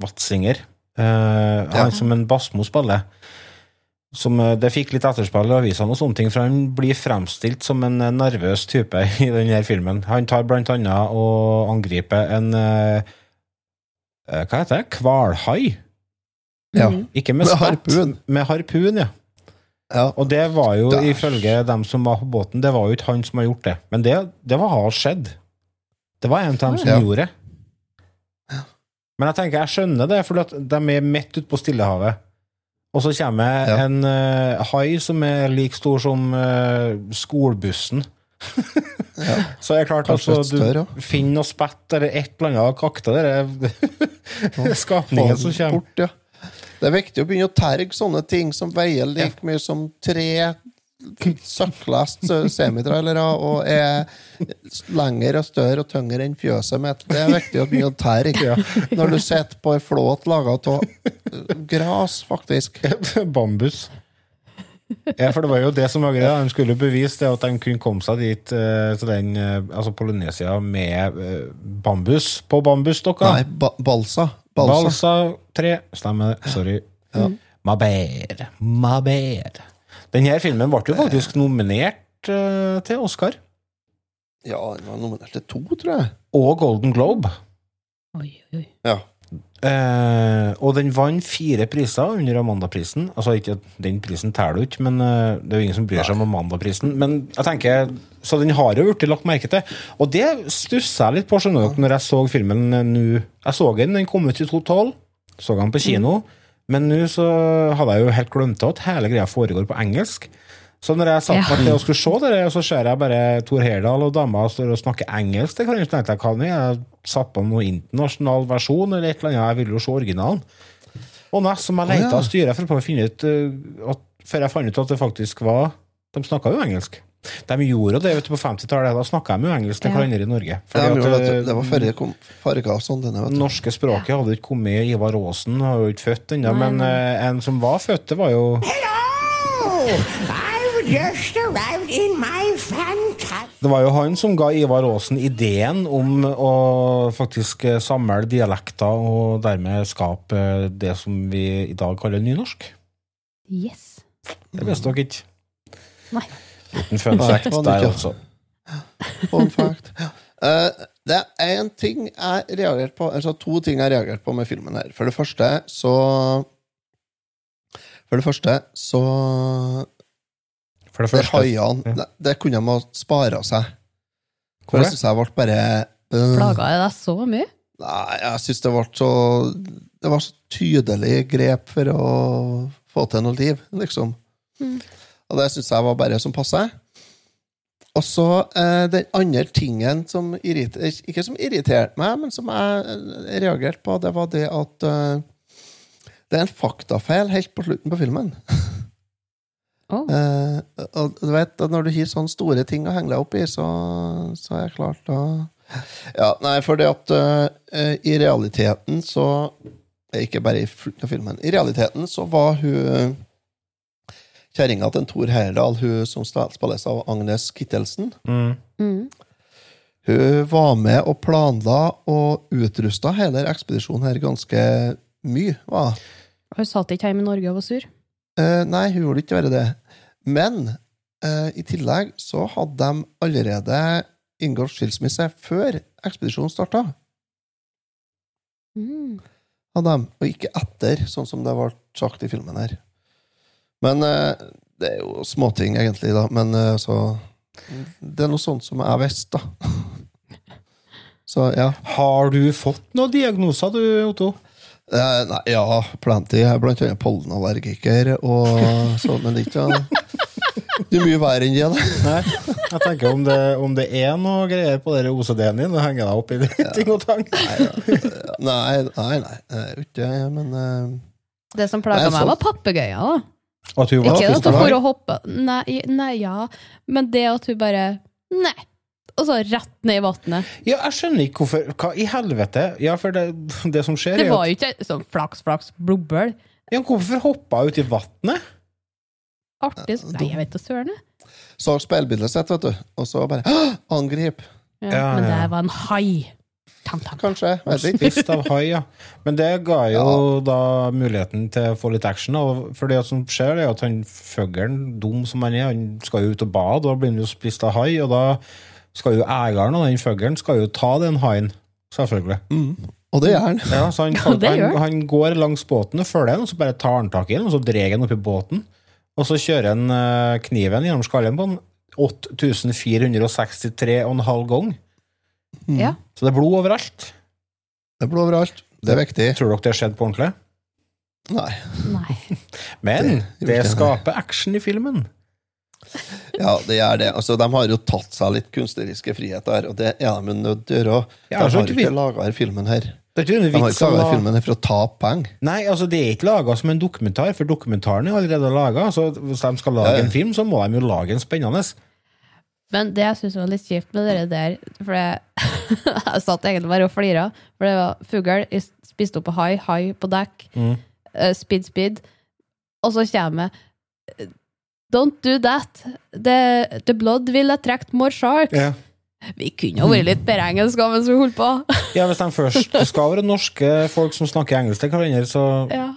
Watzinger. Eh, Han som en Basmo spiller. Som, det fikk litt etterspill i avisene, og sånne ting, for han blir fremstilt som en nervøs type i denne filmen. Han tar blant annet og angriper en Hva heter det? Hvalhai?
Ja.
Ikke med
Med
spett,
harpun.
med harpun, ja.
Ja.
Og det var jo,
Der.
ifølge dem som var på båten, det var jo ikke han som har gjort det. Men det, det var har skjedd. Det var en av dem som
Ja.
gjorde det. Men jeg tenker, jeg skjønner det, for de er midt ute på Stillehavet. Og så kommer
Ja.
en uh, hai som er like stor som uh, skolebussen. Så er det klart
Kanskje
altså,
litt større,
du
ja.
finner noe spett eller et eller annet og kakter den skapningen som kommer.
Bort, ja. Det er viktig å begynne å terge sånne ting som veier like mye som tre søkklast semitrailere og er lengre og større og tyngre enn fjøset mitt. Det er viktig å begynne å terge når du sitter på ei flåt laga av gras, faktisk.
Bambus. Ja, for det var jo det som var greia. De skulle bevise det at de kunne komme seg dit eh, til den, eh, altså Polynesia med eh, bambus på bambusstokka.
Nei, ba balsa. Balsa.
Balsa tre. Stemmer det. Sorry. Bad. My bad. Denne filmen ble jo faktisk nominert til Oscar.
Ja, den var nominert til to, tror jeg.
Og Golden Globe.
Oi, oi.
Ja.
Eh, og den vant fire priser under Amanda-prisen. Altså ikke Den prisen teller du ikke, men uh, det er jo ingen som bryr seg om Amanda-prisen. Men jeg tenker, Så den har jo blitt lagt merke til. Og det stussa jeg litt på skjønner dere, når jeg så filmen eh, nå. Jeg så den, den kom ut i 2012. Så den på kino. Men nå så hadde jeg jo helt glemt at hele greia foregår på engelsk. Så når jeg satt
Ja.
meg til å skulle se det, så ser jeg bare Tor Heyerdahl og dama står og snakker engelsk. Det kan jeg ikke tenke jeg. Jeg satt på noen internasjonal versjon eller et eller annet. Jeg ville jo se originalen. Og nest som jeg leita og styra for å prøve å finne ut uh, at, Før jeg fant ut at det faktisk var De snakka jo engelsk. De gjorde det vet du, på 50-tallet. Da snakka de jo engelsk til
Ja.
hverandre i Norge.
Ja,
at, uh,
det var før det kom farga og sånn. Denne, vet du.
norske språket hadde ikke kommet. Ivar Aasen har jo ikke født ennå, men uh, en som var født, det var jo
Hello! I've just arrived in my fantastic.
Det var jo han som ga Ivar Aasen ideen om å faktisk eh, samle dialekter og dermed skape eh, det som vi i dag kaller nynorsk.
Yes.
Det visste dere ikke.
Nei.
Liten fun fact der, altså.
Fun fact. Eh, det er én ting jeg reagerte på Altså to ting jeg reagerte på med filmen her. For det første så For det første så
For det
Det
første
haiene det, det kunne de ha spara seg. For jeg syns jeg ble bare øh,
Plaga jeg deg så mye?
Nei, jeg syns det ble så Det var så tydelig grep for å få til noe liv, liksom. Og det syns jeg var bare som passe. Og så eh, den andre tingen som irriter, Ikke som irriterte meg, men som jeg reagerte på, det var det at eh, det er en faktafeil helt på slutten på filmen.
Å.
Eh, og du vet, når du har sånne store ting å henge deg opp i, så, så er jeg klart da Ja, nei, for det at eh, i realiteten så Ikke bare i filmen. I realiteten så var hun kjerringa til Thor Heyerdahl, hun som spilles av Agnes Kittelsen.
Mm.
Mm.
Hun var med og planla og utrusta hele ekspedisjonen her ganske mye. Va?
Hun satt ikke hjemme i Norge og var sur?
Eh, nei, hun gjorde ikke bare det. Men uh, i tillegg så hadde de allerede inngått skilsmisse før ekspedisjonen starta.
Mm.
Hadde de, og ikke etter, sånn som det ble sagt i filmen her. Men uh, det er jo småting, egentlig, da. Men så Det er noe sånt som jeg visste, da. Så ja.
Har du fått noen diagnoser, du, Otto?
Eh, nei, ja, plenty. Jeg er blant annet pollenallergiker, og så, men det er ikke Det er mye verre enn det. da.
Nei, jeg tenker om det, om det er noe greier på OCD-en din, og henger deg opp i de ting og tang.
Nei, nei, nei. nei, er ikke det, men uh,
Det som plaga meg, var papegøyer. da.
At hun var
Ikke at hun for å hoppe Nei, nei, ja. Men det at hun bare Nei. Og så rett ned i vannet.
Ja, jeg skjønner ikke hvorfor Hva i helvete? Ja, for det, det som skjer,
Det
er
var jo ikke sånn flaks, flaks, blubbel.
ja, Hvorfor hoppa hun ut i vannet?
Artig. Nei, jeg vet da søren. jeg.
så speilbildet sitt, vet du, og så bare «Åh, Angrip!
Ja,
Ja,
men
ja.
det var en hai. Tam, tam.
Kanskje. Vet ikke.
Spist av hai, ja. Men det ga jo da muligheten til å få litt action. Og for det som skjer, er at han fuglen, dum som han er, han skal jo ut og bade, og da blir han jo spist av hai, og da skal jo eieren av den fuglen skal jo ta den haien. Selvfølgelig.
Og det gjør han.
Ja, så han,
Ja, det gjør
han,
han.
går langs båten og følger den, og så bare tar han tak i den, og så drar han opp i båten. Og så kjører han eh, kniven gjennom skallen på den 8463,5 ganger.
Ja.
Så det er blod overalt.
Det er blod overalt. Det er viktig.
Tror dere det skjedde på ordentlig?
Nei.
Nei.
Men
Det
det. skaper action i filmen.
Ja, det gjør det. Altså, de har jo tatt seg litt kunstneriske friheter, og det er de jo nødt til å gjøre. De
altså,
har
ikke
laga denne filmen her.
Det er ikke
De
vits
ikke
å
filmen her for å tape penger.
Nei, altså det er ikke laga som en dokumentar, for dokumentaren er allerede laga. Så hvis de skal lage en film, så må de jo lage en spennende.
Men det jeg syns var litt kjipt med det der For jeg, jeg satt egentlig bare og flira. For det var fugl spiste spist opp på hai, hai på dekk,
Mm.
uh, speed, speed. Og så kommer eh, Don't do that. The, the blood will attract more sharks.
Ja.
Vi kunne jo vært litt bedre engelsk mens vi holdt på.
ja, Hvis de først det skal være norske folk som snakker engelsk til hverandre, så
Ja.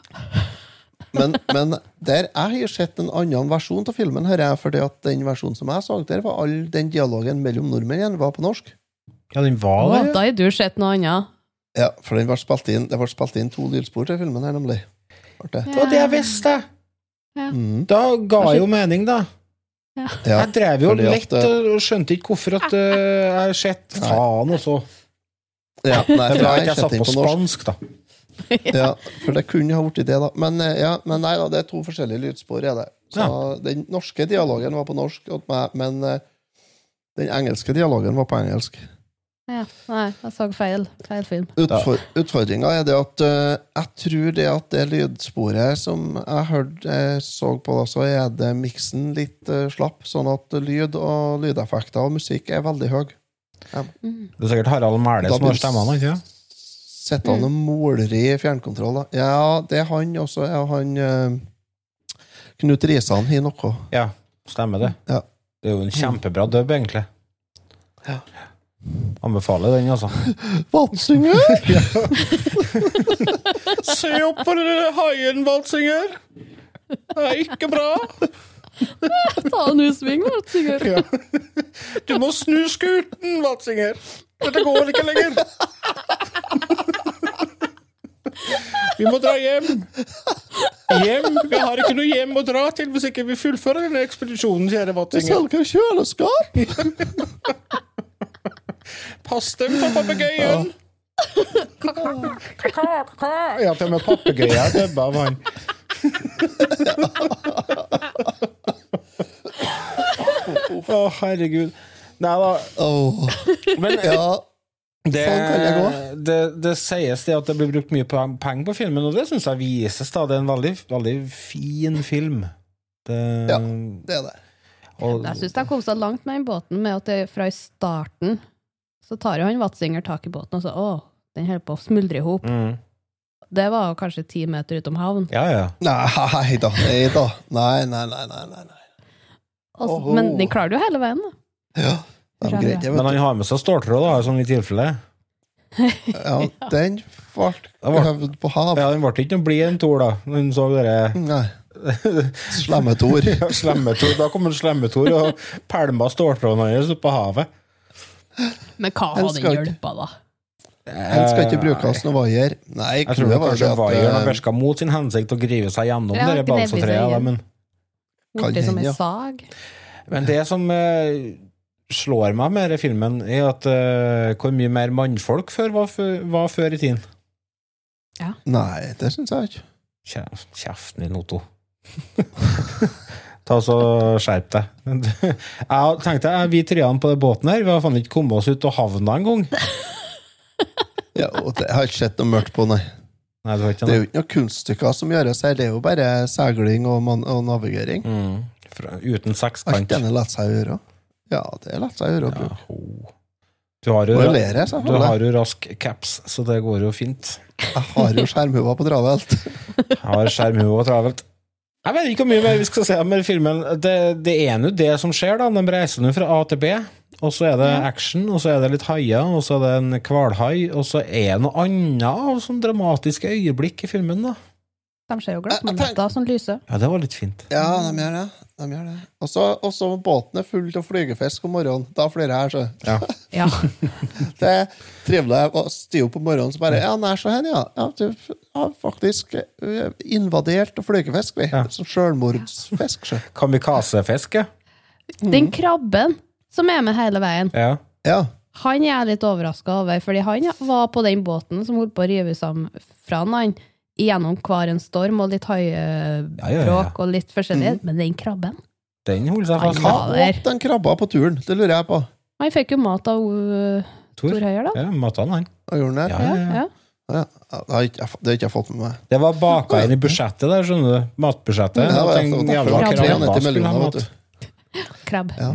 Men, men der, jeg har sett en annen versjon av filmen, hører jeg, fordi at den versjonen som jeg så, der var all den dialogen mellom nordmennene var på norsk.
Ja, den var det.
da har du sett noe annet.
Ja, for den var spilt inn, det ble spilt inn to lydspor til filmen her, nemlig. Det
var det jeg visste!
Mhm.
Da ga jeg jo mening, da.
Ja,
Jeg drev jo
fordi at,
lett og skjønte ikke hvorfor at eh, jeg har sett faen også.
Ja, nei, for jeg
jeg satt på
på norsk.
spansk, da.
Ja, for det kunne ha blitt det, da. Men, eh, ja, men nei da, det er to forskjellige lydspor. Er det. Så Den norske dialogen var på norsk, men eh, den engelske dialogen var på engelsk.
Ja, nei, jeg så feil. Feil film.
Utfor, Utfordringa er det at uh, jeg tror det at det lydsporet som jeg hørte eh, så på, da, så er det miksen litt uh, slapp, sånn at lyd og lydeffekter og musikk er veldig høy.
Det er sikkert Harald Mæhle som har stemmene, ikke sant?
Sitter han og moler i fjernkontroll, da? Ja, det er han også. Er han uh, Knut Risan har noe.
Ja, stemmer det.
Ja.
Det er jo en kjempebra dub, egentlig.
Ja.
Anbefaler den, altså.
Valsinger!
Se opp for den haien, Valsinger! Det er ikke bra!
Ta en U-sving, Valsinger.
Ja. Du må snu skuten, Valsinger! Dette går ikke lenger! Vi må dra hjem! Hjem? Vi har ikke noe hjem å dra til hvis ikke vi fullfører denne ekspedisjonen, kjære
skal
ikke
selger kjøleskap!
Pass dem for papegøyen! Ja, til og med papegøyen dubba av han. Å, herregud. Nei da.
Oh.
Men
ja,
det,
sånn
det, det sies det at det blir brukt mye pe- penger på filmen, og det syns jeg vises. da Det er en veldig, veldig fin film. Det,
Ja. det er det.
og,
Jeg syns de kom seg langt med den båten, med at det fra i starten så tar jo han Watzinger tak i båten og så Å, den holder på å smuldre i hop.
mm,
Det var kanskje ti meter utom havn.
ja, ja.
Nei da. Nei da. Nei, nei, nei. nei, nei, Også.
Men den klarte jo hele veien, da.
Ja, de greit,
Men han har med seg ståltråd, da, sånn i tilfelle.
Ja, den ble høvd på hav.
Ja, Den ble ikke noe blid, en Tor, da. Når hun så dere
Nei. Slemmetor.
Ja, Slemmetor. Da kom en Slemmetor og pælma ståltråden hans opp på havet.
Men hva hadde den hjelpa, da?
Den skal ikke brukes noe vaier. Nei,
Jeg tror det
var
kanskje vaieren
at, eh,
virka mot sin hensikt å grive seg gjennom
Ja,
det balsatreet. Men,
Borti som
ja.
sag?
men det som eh, slår meg med denne filmen, er at eh, hvor mye mer mannfolk før var, var før i tiden.
Nei, det syns jeg ikke.
Kjef- Kjeften din, Otto. Ta så Skjerp deg. Jeg tenkte Vi treene på den båten her, vi har faen ikke kommet oss ut og havna engang.
Ja, det har ikke sett noe mørkt på, nei.
Nei, det,
Det er jo ikke noen kunststykker som gjøres her, det er jo bare seiling og, og navigering.
Mm. Fra, uten
Alt
sekskant.
denne lar seg gjøre. Ja, det lar seg gjøre å bruke.
Du har jo,
lere,
du har jo rask caps, så det går jo fint.
Jeg har jo skjermhua på travelt.
Jeg har skjermhua på travelt. Jeg vet ikke hvor mye mer vi skal se den filmen. Det, det er nå det som skjer, da. De reiser nå fra A til B. Og så er det action, og så er det litt haier, og så er det en hvalhai, og så er det noe annet av sånn dramatiske øyeblikk i filmen, da.
De ser jo glassmaneter som lyser.
Ja, det var litt fint.
Ja, de gjør det. De gjør det. Og så så båten er full av flygefisk om morgenen. Da flirer jeg, her, så.
Ja.
Ja.
Det er trivelig å stige opp om morgenen så bare Ja, nær så hen, ja. ja du har faktisk eh, invadert og flygefisk, vi. Sånn sjølmordsfisk, sjø.
Kamikazefisk, ja.
Den krabben som er med hele veien,
ja.
Ja.
han er jeg litt overraska over, fordi han var på den båten som holdt på å rive sammen fra han gjennom hver en storm og litt haiebråk
Ja, ja, ja.
og litt forskjellig. Men den krabben
Den holder seg fast.
Hva åt den krabba på turen? Det lurer jeg på.
Han fikk jo mat av uh,
Tor.
Høyer, da.
Ja, mat han, han.
Gjorde den det?
Ja, ja, ja.
Ja.
Ja, det har ikke jeg, det har ikke jeg fått med meg.
Det var baka inn i budsjettet der, skjønner du. Matbudsjettet.
Ja, det var
jævla
derfor det var 93
skulle ha
Krabb.
Ja.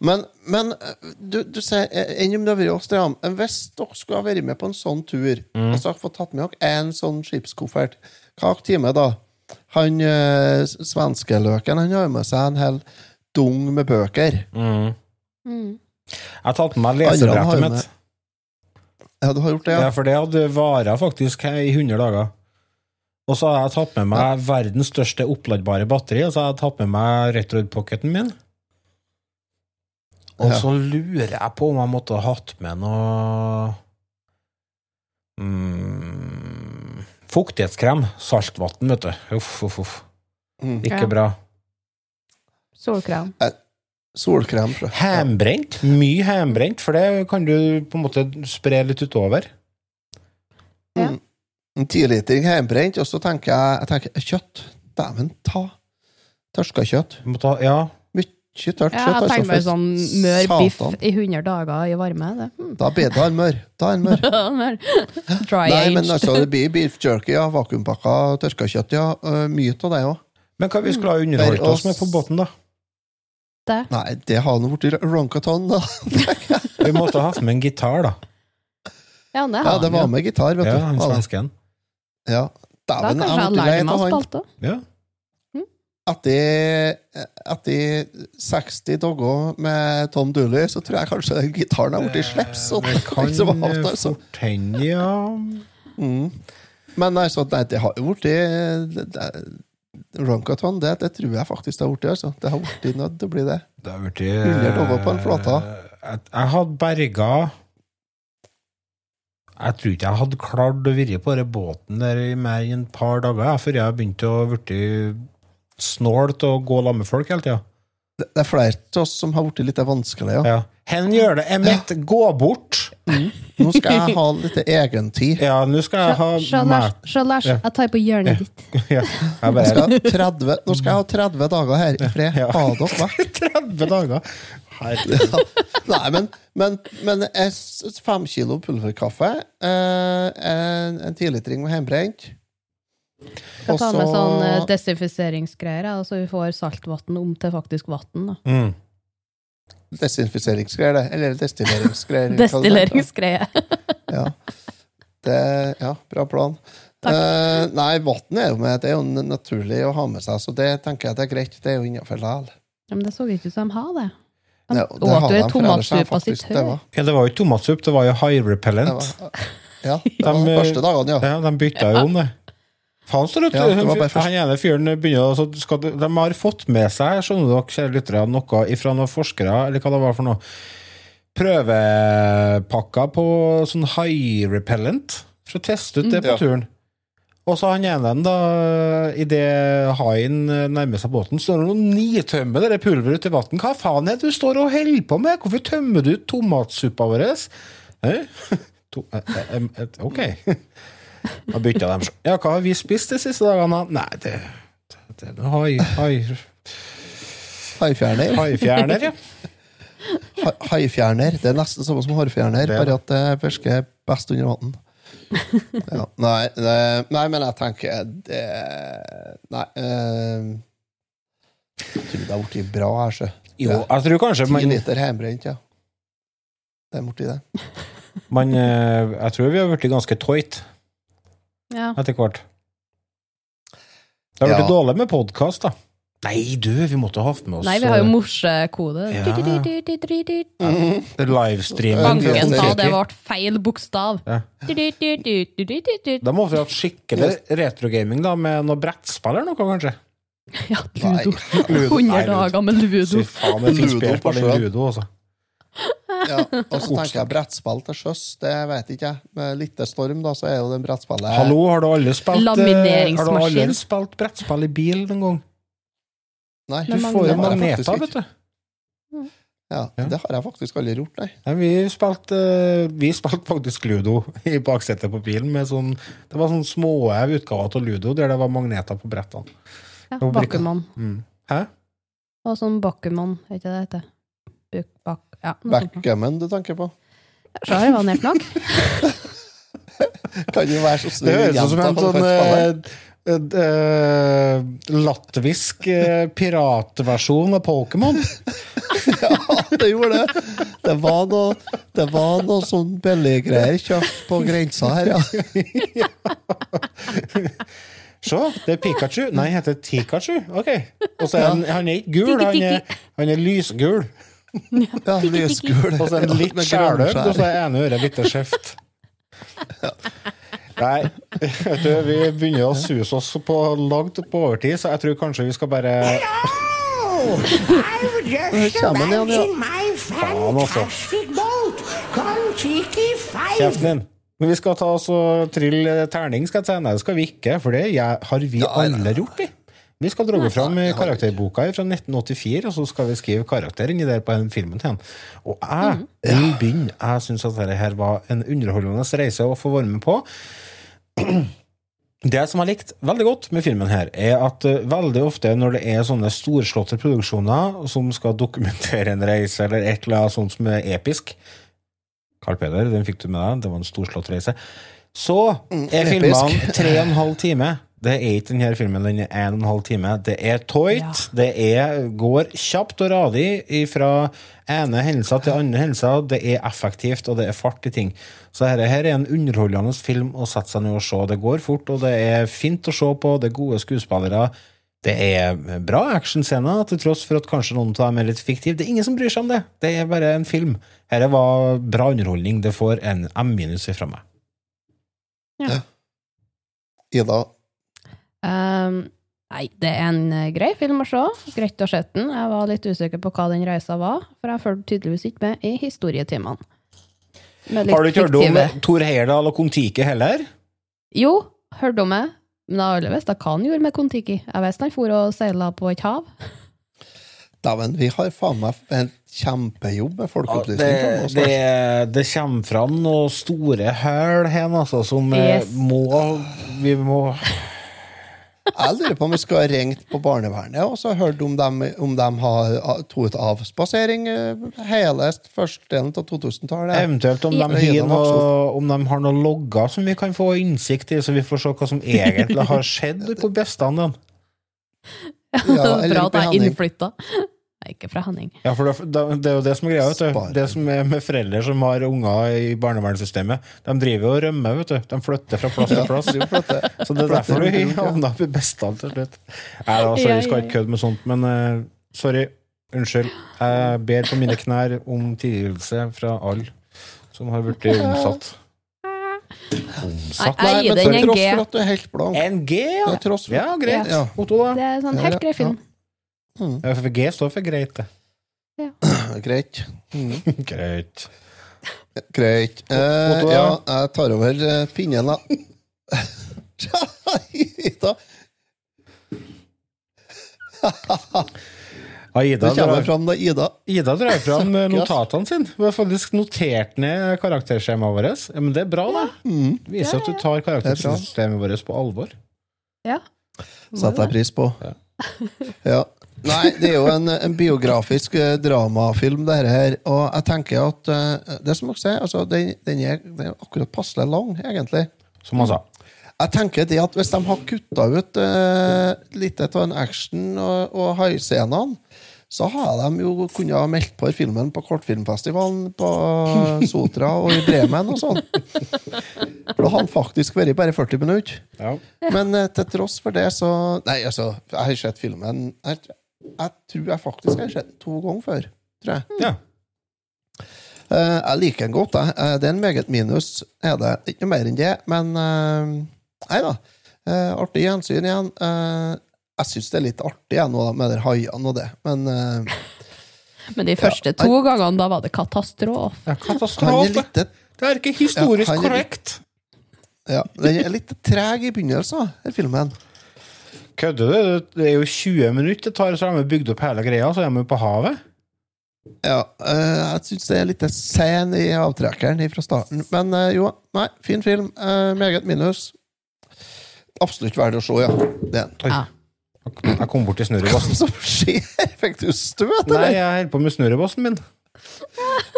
Men, men eh, du, du sier eh, enn om det har vært oss Hvis dere skulle ha vært med på en sånn tur,
Mm.
og så har dere fått tatt med dere en sånn skipskoffert, hva har dere da? Han øh, svenskeløken han har med seg en hel dung med bøker.
Mm.
Mm.
Jeg har tatt med meg
jo
mitt.
Ja, du har gjort det,
Ja,
ja?
for det hadde vara faktisk i 100 dager. Og så har jeg tatt med meg verdens største oppladbare batteri, og så har jeg tatt med meg Retroid-pocketen min. Og
Ja.
så lurer jeg på om jeg måtte ha hatt med noe mm, Fuktighetskrem. Saltvann, vet du. Uff, uff, uff.
Mm.
Ikke
Ja.
bra.
Solkrem.
Solkrem. tror jeg.
Hembrent. Mye hembrent, for det kan du på en måte spre litt utover.
Mm. En tilitring hjemmebrent, og så tenker jeg, jeg tenker, kjøtt. Dæven ta. Tørska kjøtt.
Ta, ja,
Mye tørt
Ja, jeg
altså,
tenker
meg
sånn mør biff i 100 dager i varme. Det. Hmm.
Da blir det mør. Da er en mør.
Mør. Dry
Nei,
aged.
men altså, det blir beef jerky, ja. Vakuumpakka tørka kjøtt, ja. Mye av det òg.
Men hva vi skulle ha underholdt oss med på båten, da?
det.
Nei, det har nå blitt ronkaton, da.
Vi måtte ha hatt med en gitar, da.
Ja, det
Ja, det var med gitar, vet
Ja,
du. Ja, han
svensken.
Ja. Dæven,
kanskje
jeg
jeg
ble
meg
av
å
han.
Ja.
Etter, etter 60 dager med Tom Dooley, så tror jeg kanskje den gitaren har blitt sleps. og
Det kan
altså.
fort hende, ja.
Mm. Men altså, nei, det har jo blitt Ronkaton, det, det tror jeg faktisk det har blitt. Altså. Det har blitt nødt til å bli det.
Det har vært
100 dager på en flåte.
Jeg, jeg hadde berga Jeg tror ikke jeg hadde klart å være på den båten der i mer enn et par dager før jeg begynte å bli snål til å gå sammen med folk hele tida.
Det er flere av oss som har blitt litt vanskelig. Ja.
Ja. Hen gjør det, Emmett, gå bort!
Nå skal jeg ha litt egentid.
Ja, nå skal jeg ha
Se, Lars,
Ja.
jeg tar på hjørnet ditt.
Ja, jeg
Nå skal, jeg ha 30, nå skal jeg ha 30 dager her i fred.
Ja.
Ha dere vekk.
30 dager!
Nei, men, men, men fem kilo pulverkaffe, eh, en, en tilitring med hjemmebrent
Skal ta med sånn eh, desinfiseringsgreier, så vi får saltvann om til faktisk vann.
Mm.
Desinfiseringsgreier, det. Eller destilleringsgreier.
Destilleringsgreier.
Ja. Det, ja, bra plan. Eh, nei, vann er jo med. Det er jo naturlig å ha med seg, så det tenker jeg det er greit. Det er jo innafor likevel.
Ja, men det så ikke ut som de har det. De
Ja, det
åt jo
de,
sitt
var-
Ja, det var jo ikke tomatsuppe, det var jo high
det
repellent.
var- Ja, det var de
De,
første dagene, ja.
Ja, de bytta jo om det. Faen, står det,
Ja.
Han ene fyren begynner å- skal, de- har fått med seg, skjønner dere, kjære lyttere, noe fra noen forskere, eller hva det var for noe, prøvepakker på sånn high repellent, for å teste ut det på
Ja.
turen. Og så han ene, da, idet haien nærmer seg båten, står det og nitømmer det pulveret ut i vann. Hva faen er det du står og holder på med? Hvorfor tømmer du ut tomatsuppa vår? Eh? To, eh, eh, ok. Da bytta de sånn Ja, hva har vi spist de siste dagene? da? Nei, det, det, det er hai, hai,
Haifjerner.
haifjerner, ja.
Ha- Haifjerner. Det er nesten samme som hårfjerner,
Det
bare at det virker best under vann. Ja, nei, det, nei, men jeg tenker det Nei. Øh, jeg tror det har blitt bra her, sjø.
Jo, jeg tror kanskje
Ti
man,
liter hjemmebrent, ja. Det er borti det.
Men eh, Jeg tror vi har blitt ganske toit
Ja.
etter hvert. Det har blitt
Ja.
dårlig med podkast, da. Nei, du, vi måtte ha hatt med oss
Nei, vi har jo morsekode.
Ja.
Du-du-du-du-du-du.
eh, livestreamen.
Banken sa det ble feil bokstav.
Ja. Da må vi ha hatt skikkelig retrogaming, da, med noe brettspill eller noe, kanskje?
Ja, Ludo.
Ludo.
100
Ludo.
dager med
Fy
Ludo.
faen, det finnes
bedre
spill på. Ludo, altså.
Ja, og så tenker jeg brettspill til sjøs, det vet ikke jeg. Med litt storm, da, så er jo det brettspillet
Hallo, har du alle spilt eh, Har du
Lamineringsmaskin.
alle spilt brettspill i bil noen gang?
Nei,
Du får jo
det
magneter, vet du.
Ja,
Ja.
Det har jeg faktisk aldri gjort, nei.
Nei, vi spilte eh, Vi spilte faktisk Ludo i baksetet på bilen. Med sånn, det var sånne små utgaver av Ludo der det var magneter på brettene.
Ja,
Og Mm. Hæ?
Og sånn Bakuman, er ikke det det heter? Bak, ja.
Backgammon du tenker på?
Så har jeg var nært nok.
Kan jo være så
Det høres ut som en sånn eh, eh, eh, latvisk eh, piratversjon av Pokémon.
Ja, det gjorde det. Det var noe, det var noe sånn billiggreier kjøpt på grensa her, ja.
Se, det er Pikachu. Nei, han heter Tikachu. Ok. Og så er han, han er ikke gul, han er, han er lysgul.
Ja lysgul.
Og så en litt
Med
og så er ene øret bitte skjevt. Nei, vet du, vi begynner å suse oss på langt på overtid, så jeg tror kanskje vi skal bare altså.
fantastic boat. Kon-Tiki 5.
Kjeften din. Men vi skal ta oss og trille terning, skal jeg si. Nei, det skal vi ikke, for det har vi alle gjort, vi. Vi skal dra fram karakterboka fra 1984, og så skal vi skrive karakter inni der på den filmen til han. Og jeg vil begynne. Jeg syns at dette her var en underholdende reise å få være med på. Det som jeg likte veldig godt med filmen her, er at eh, veldig ofte når det er sånne storslåtte produksjoner som skal dokumentere en reise, eller et eller annet sånt som er episk Carl Peder, den fikk du med deg, det var en storslått reise. Så er
episk.
filmene tre og en halv time. Det er ikke denne filmen, den er en og en halv time. Det er toit, det er, går kjapt og radig fra ene hendelser til andre hendelser. Det er effektivt, og det er fart i ting. Så dette her er en underholdende film å sette seg ned og se. Det går fort, og det er fint å se på. Det er gode skuespillere. Det er bra actionscener, til tross for at kanskje noen av dem er litt fiktive. Det er ingen som bryr seg om det. Det er bare en film. Dette var bra underholdning. Det får en M-minus fra meg.
Ida,
Um, nei, det er en eh, grei film å se. Greit å se den. Jeg var litt usikker på hva den reisa var, for jeg fulgte tydeligvis ikke med i historietimene.
Har du ikke hørt om Tor Heyerdahl og Kon-Tiki heller?
Jo, hørte om det. Men jeg har aldri visst hva han gjorde med Kon-Tiki. Jeg visste han for og seila på et hav.
dæven, vi har faen meg en kjempejobb med folkeopplysning. Ja,
det,
det,
det kommer fram noen store høl her, altså, som eh,
Yes.
må Vi må
Jeg lurer på om vi skal ha ringt på barnevernet og så hørt om de, om de har tatt avspasering eh, hele første delen av 2000-tallet.
Eventuelt om de, har noe, om de har noen logger som vi kan få innsikt i, så vi får se hva som egentlig har skjedd på bestanden.
Ja, eller
Bra at jeg er innflytta. Nei, ikke fra Henning.
Ja, for det, det er jo det som er greia. vet du Det som er med foreldre som har unger i barnevernssystemet. De driver og rømmer, vet du. De flytter fra plass til plass. Så det er derfor du havna på bestand til slutt. Nei altså, vi skal ikke kødde med sånt, men uh, sorry. Unnskyld. Jeg ber på mine knær om tilgivelse fra alle som har blitt omsatt. Omsatt?
Nei, men
til tross for at du er helt blank.
En G, ja.
Til tross for-
Ja, greit.
Ja.
Otto, da?
Det er sånn helt
ja,
grei film.
Ja, for G står for greit, det.
Greit. Mm.
Greit.
Greit. Eh, ja, jeg tar over eh, pinnen, da. Ida.
Aida
kommer
drar,
fram da Ida.
Ida drar fram eh, notatene sine. Hun har faktisk notert ned karakterskjemaet vårt. Ja, men det er bra, da.
Mm.
Viser at du tar
er
karaktersystemet vårt på alvor.
Ja.
Setter jeg pris på. Ja. Nei, det er jo en, en biografisk eh, dramafilm, det her. Og jeg tenker at eh, Det som dere sier, altså, den, den, er, den er akkurat passelig lang, egentlig.
Som han sa.
Jeg tenker det at Hvis de har kutta ut eh, litt av en action og, og haiscenene, så har de jo kunnet ha meldt på filmen på kortfilmfestivalen på Sotra og i Bremen og sånn. For da har han faktisk vært bare 40 minutter.
Ja.
Men eh, til tross for det, så Nei, altså, jeg har sett filmen Jeg, jeg tror jeg faktisk har sett den to ganger før. Tror jeg.
Ja.
Eh, jeg liker den godt. Jeg. Eh, Det er en meget minus, er det. Ikke noe mer enn det, men eh, Nei da. Eh, artig gjensyn igjen. Eh, jeg syns det er litt artig jeg, nå, med de haiene og det, men
Men de første to gangene, da var det katastrofe.
Ja, katastrofe!
litt
Det er ikke historisk
Ja, er litt-
korrekt.
ja, Den er litt treg i begynnelsen, den filmen.
Kødder du? Det er jo 20 minutter det tar, så har de bygd opp hele greia, så er de jo på havet.
Ja, eh, jeg syns det er litt sen i avtrekkeren fra starten. Men eh, jo, nei, fin film. Eh, meget minus. Absolutt verdt å se, ja. Det er.
Jeg kom bort til snurrebassen.
Hva som skjer? Fikk du støt,
Nei,
eller?
jeg holder på med snurrebassen min.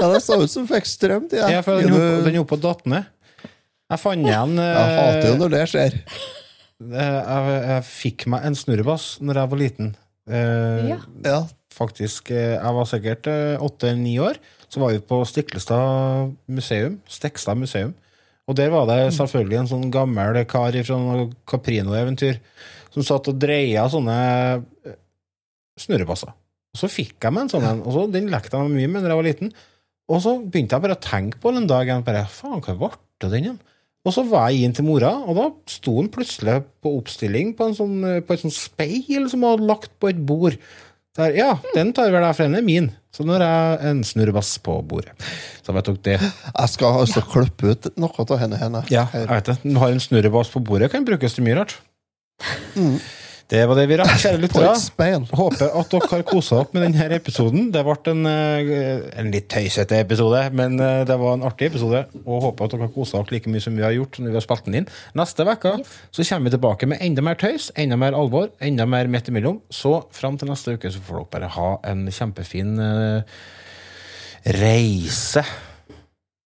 Ja, det så ut som fikk strøm til
Ja, for den er oppe- er og datt ned. Jeg fant igjen
Jeg hater jo når det skjer.
Eh, jeg, jeg fikk meg en snurrebass når jeg var liten. Eh,
Ja.
Ja.
Faktisk, eh, Jeg var sikkert åtte-ni år. Så var vi på Stiklestad museum. Stekstad museum. Og der var det selvfølgelig en sånn gammel kar fra noe Caprino-eventyr som satt og dreia sånne eh, snurrebasser. Og så fikk jeg meg en sånn en, og så den lekte jeg meg mye med da jeg var liten. Og så begynte jeg bare å tenke på den dagen. Bare, faen, hva ble det den igjen? Og så var jeg inn til mora, og da sto han plutselig på oppstilling på, en sånn, på et sånt speil som hun hadde lagt på et bord. Der, ja, den tar vel jeg for den er min. Så nå har jeg en snurrebass på bordet. Så vet dere det.
Jeg skal altså klippe ut noe av henne. henne.
Ja, jeg vet det. Du har en snurrebass på bordet, kan brukes til mye rart.
Mm.
Det var det vi rakk, kjære lyttere. Håper at dere har kosa dere med denne episoden. Det ble en, eh, en litt tøysete episode, men eh, det var en artig episode. Og håper at dere har kosa dere like mye som vi har gjort når vi har spilt den inn. Neste uke så kommer vi tilbake med enda mer tøys, enda mer alvor, enda mer midt imellom. Så fram til neste uke så får dere bare ha en kjempefin uh, reise.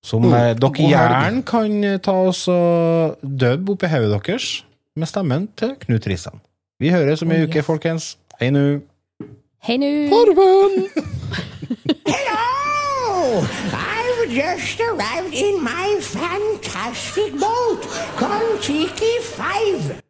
Som
Mm,
dere gjerne kan ta oss og dubbe oppi hodet deres med stemmen til Knut Risan. Vi høres om ei uke, folkens. Hei nu.
Hei nå!
Hello! I've just arrived in my fantastic boat, Kon-Tiki 5.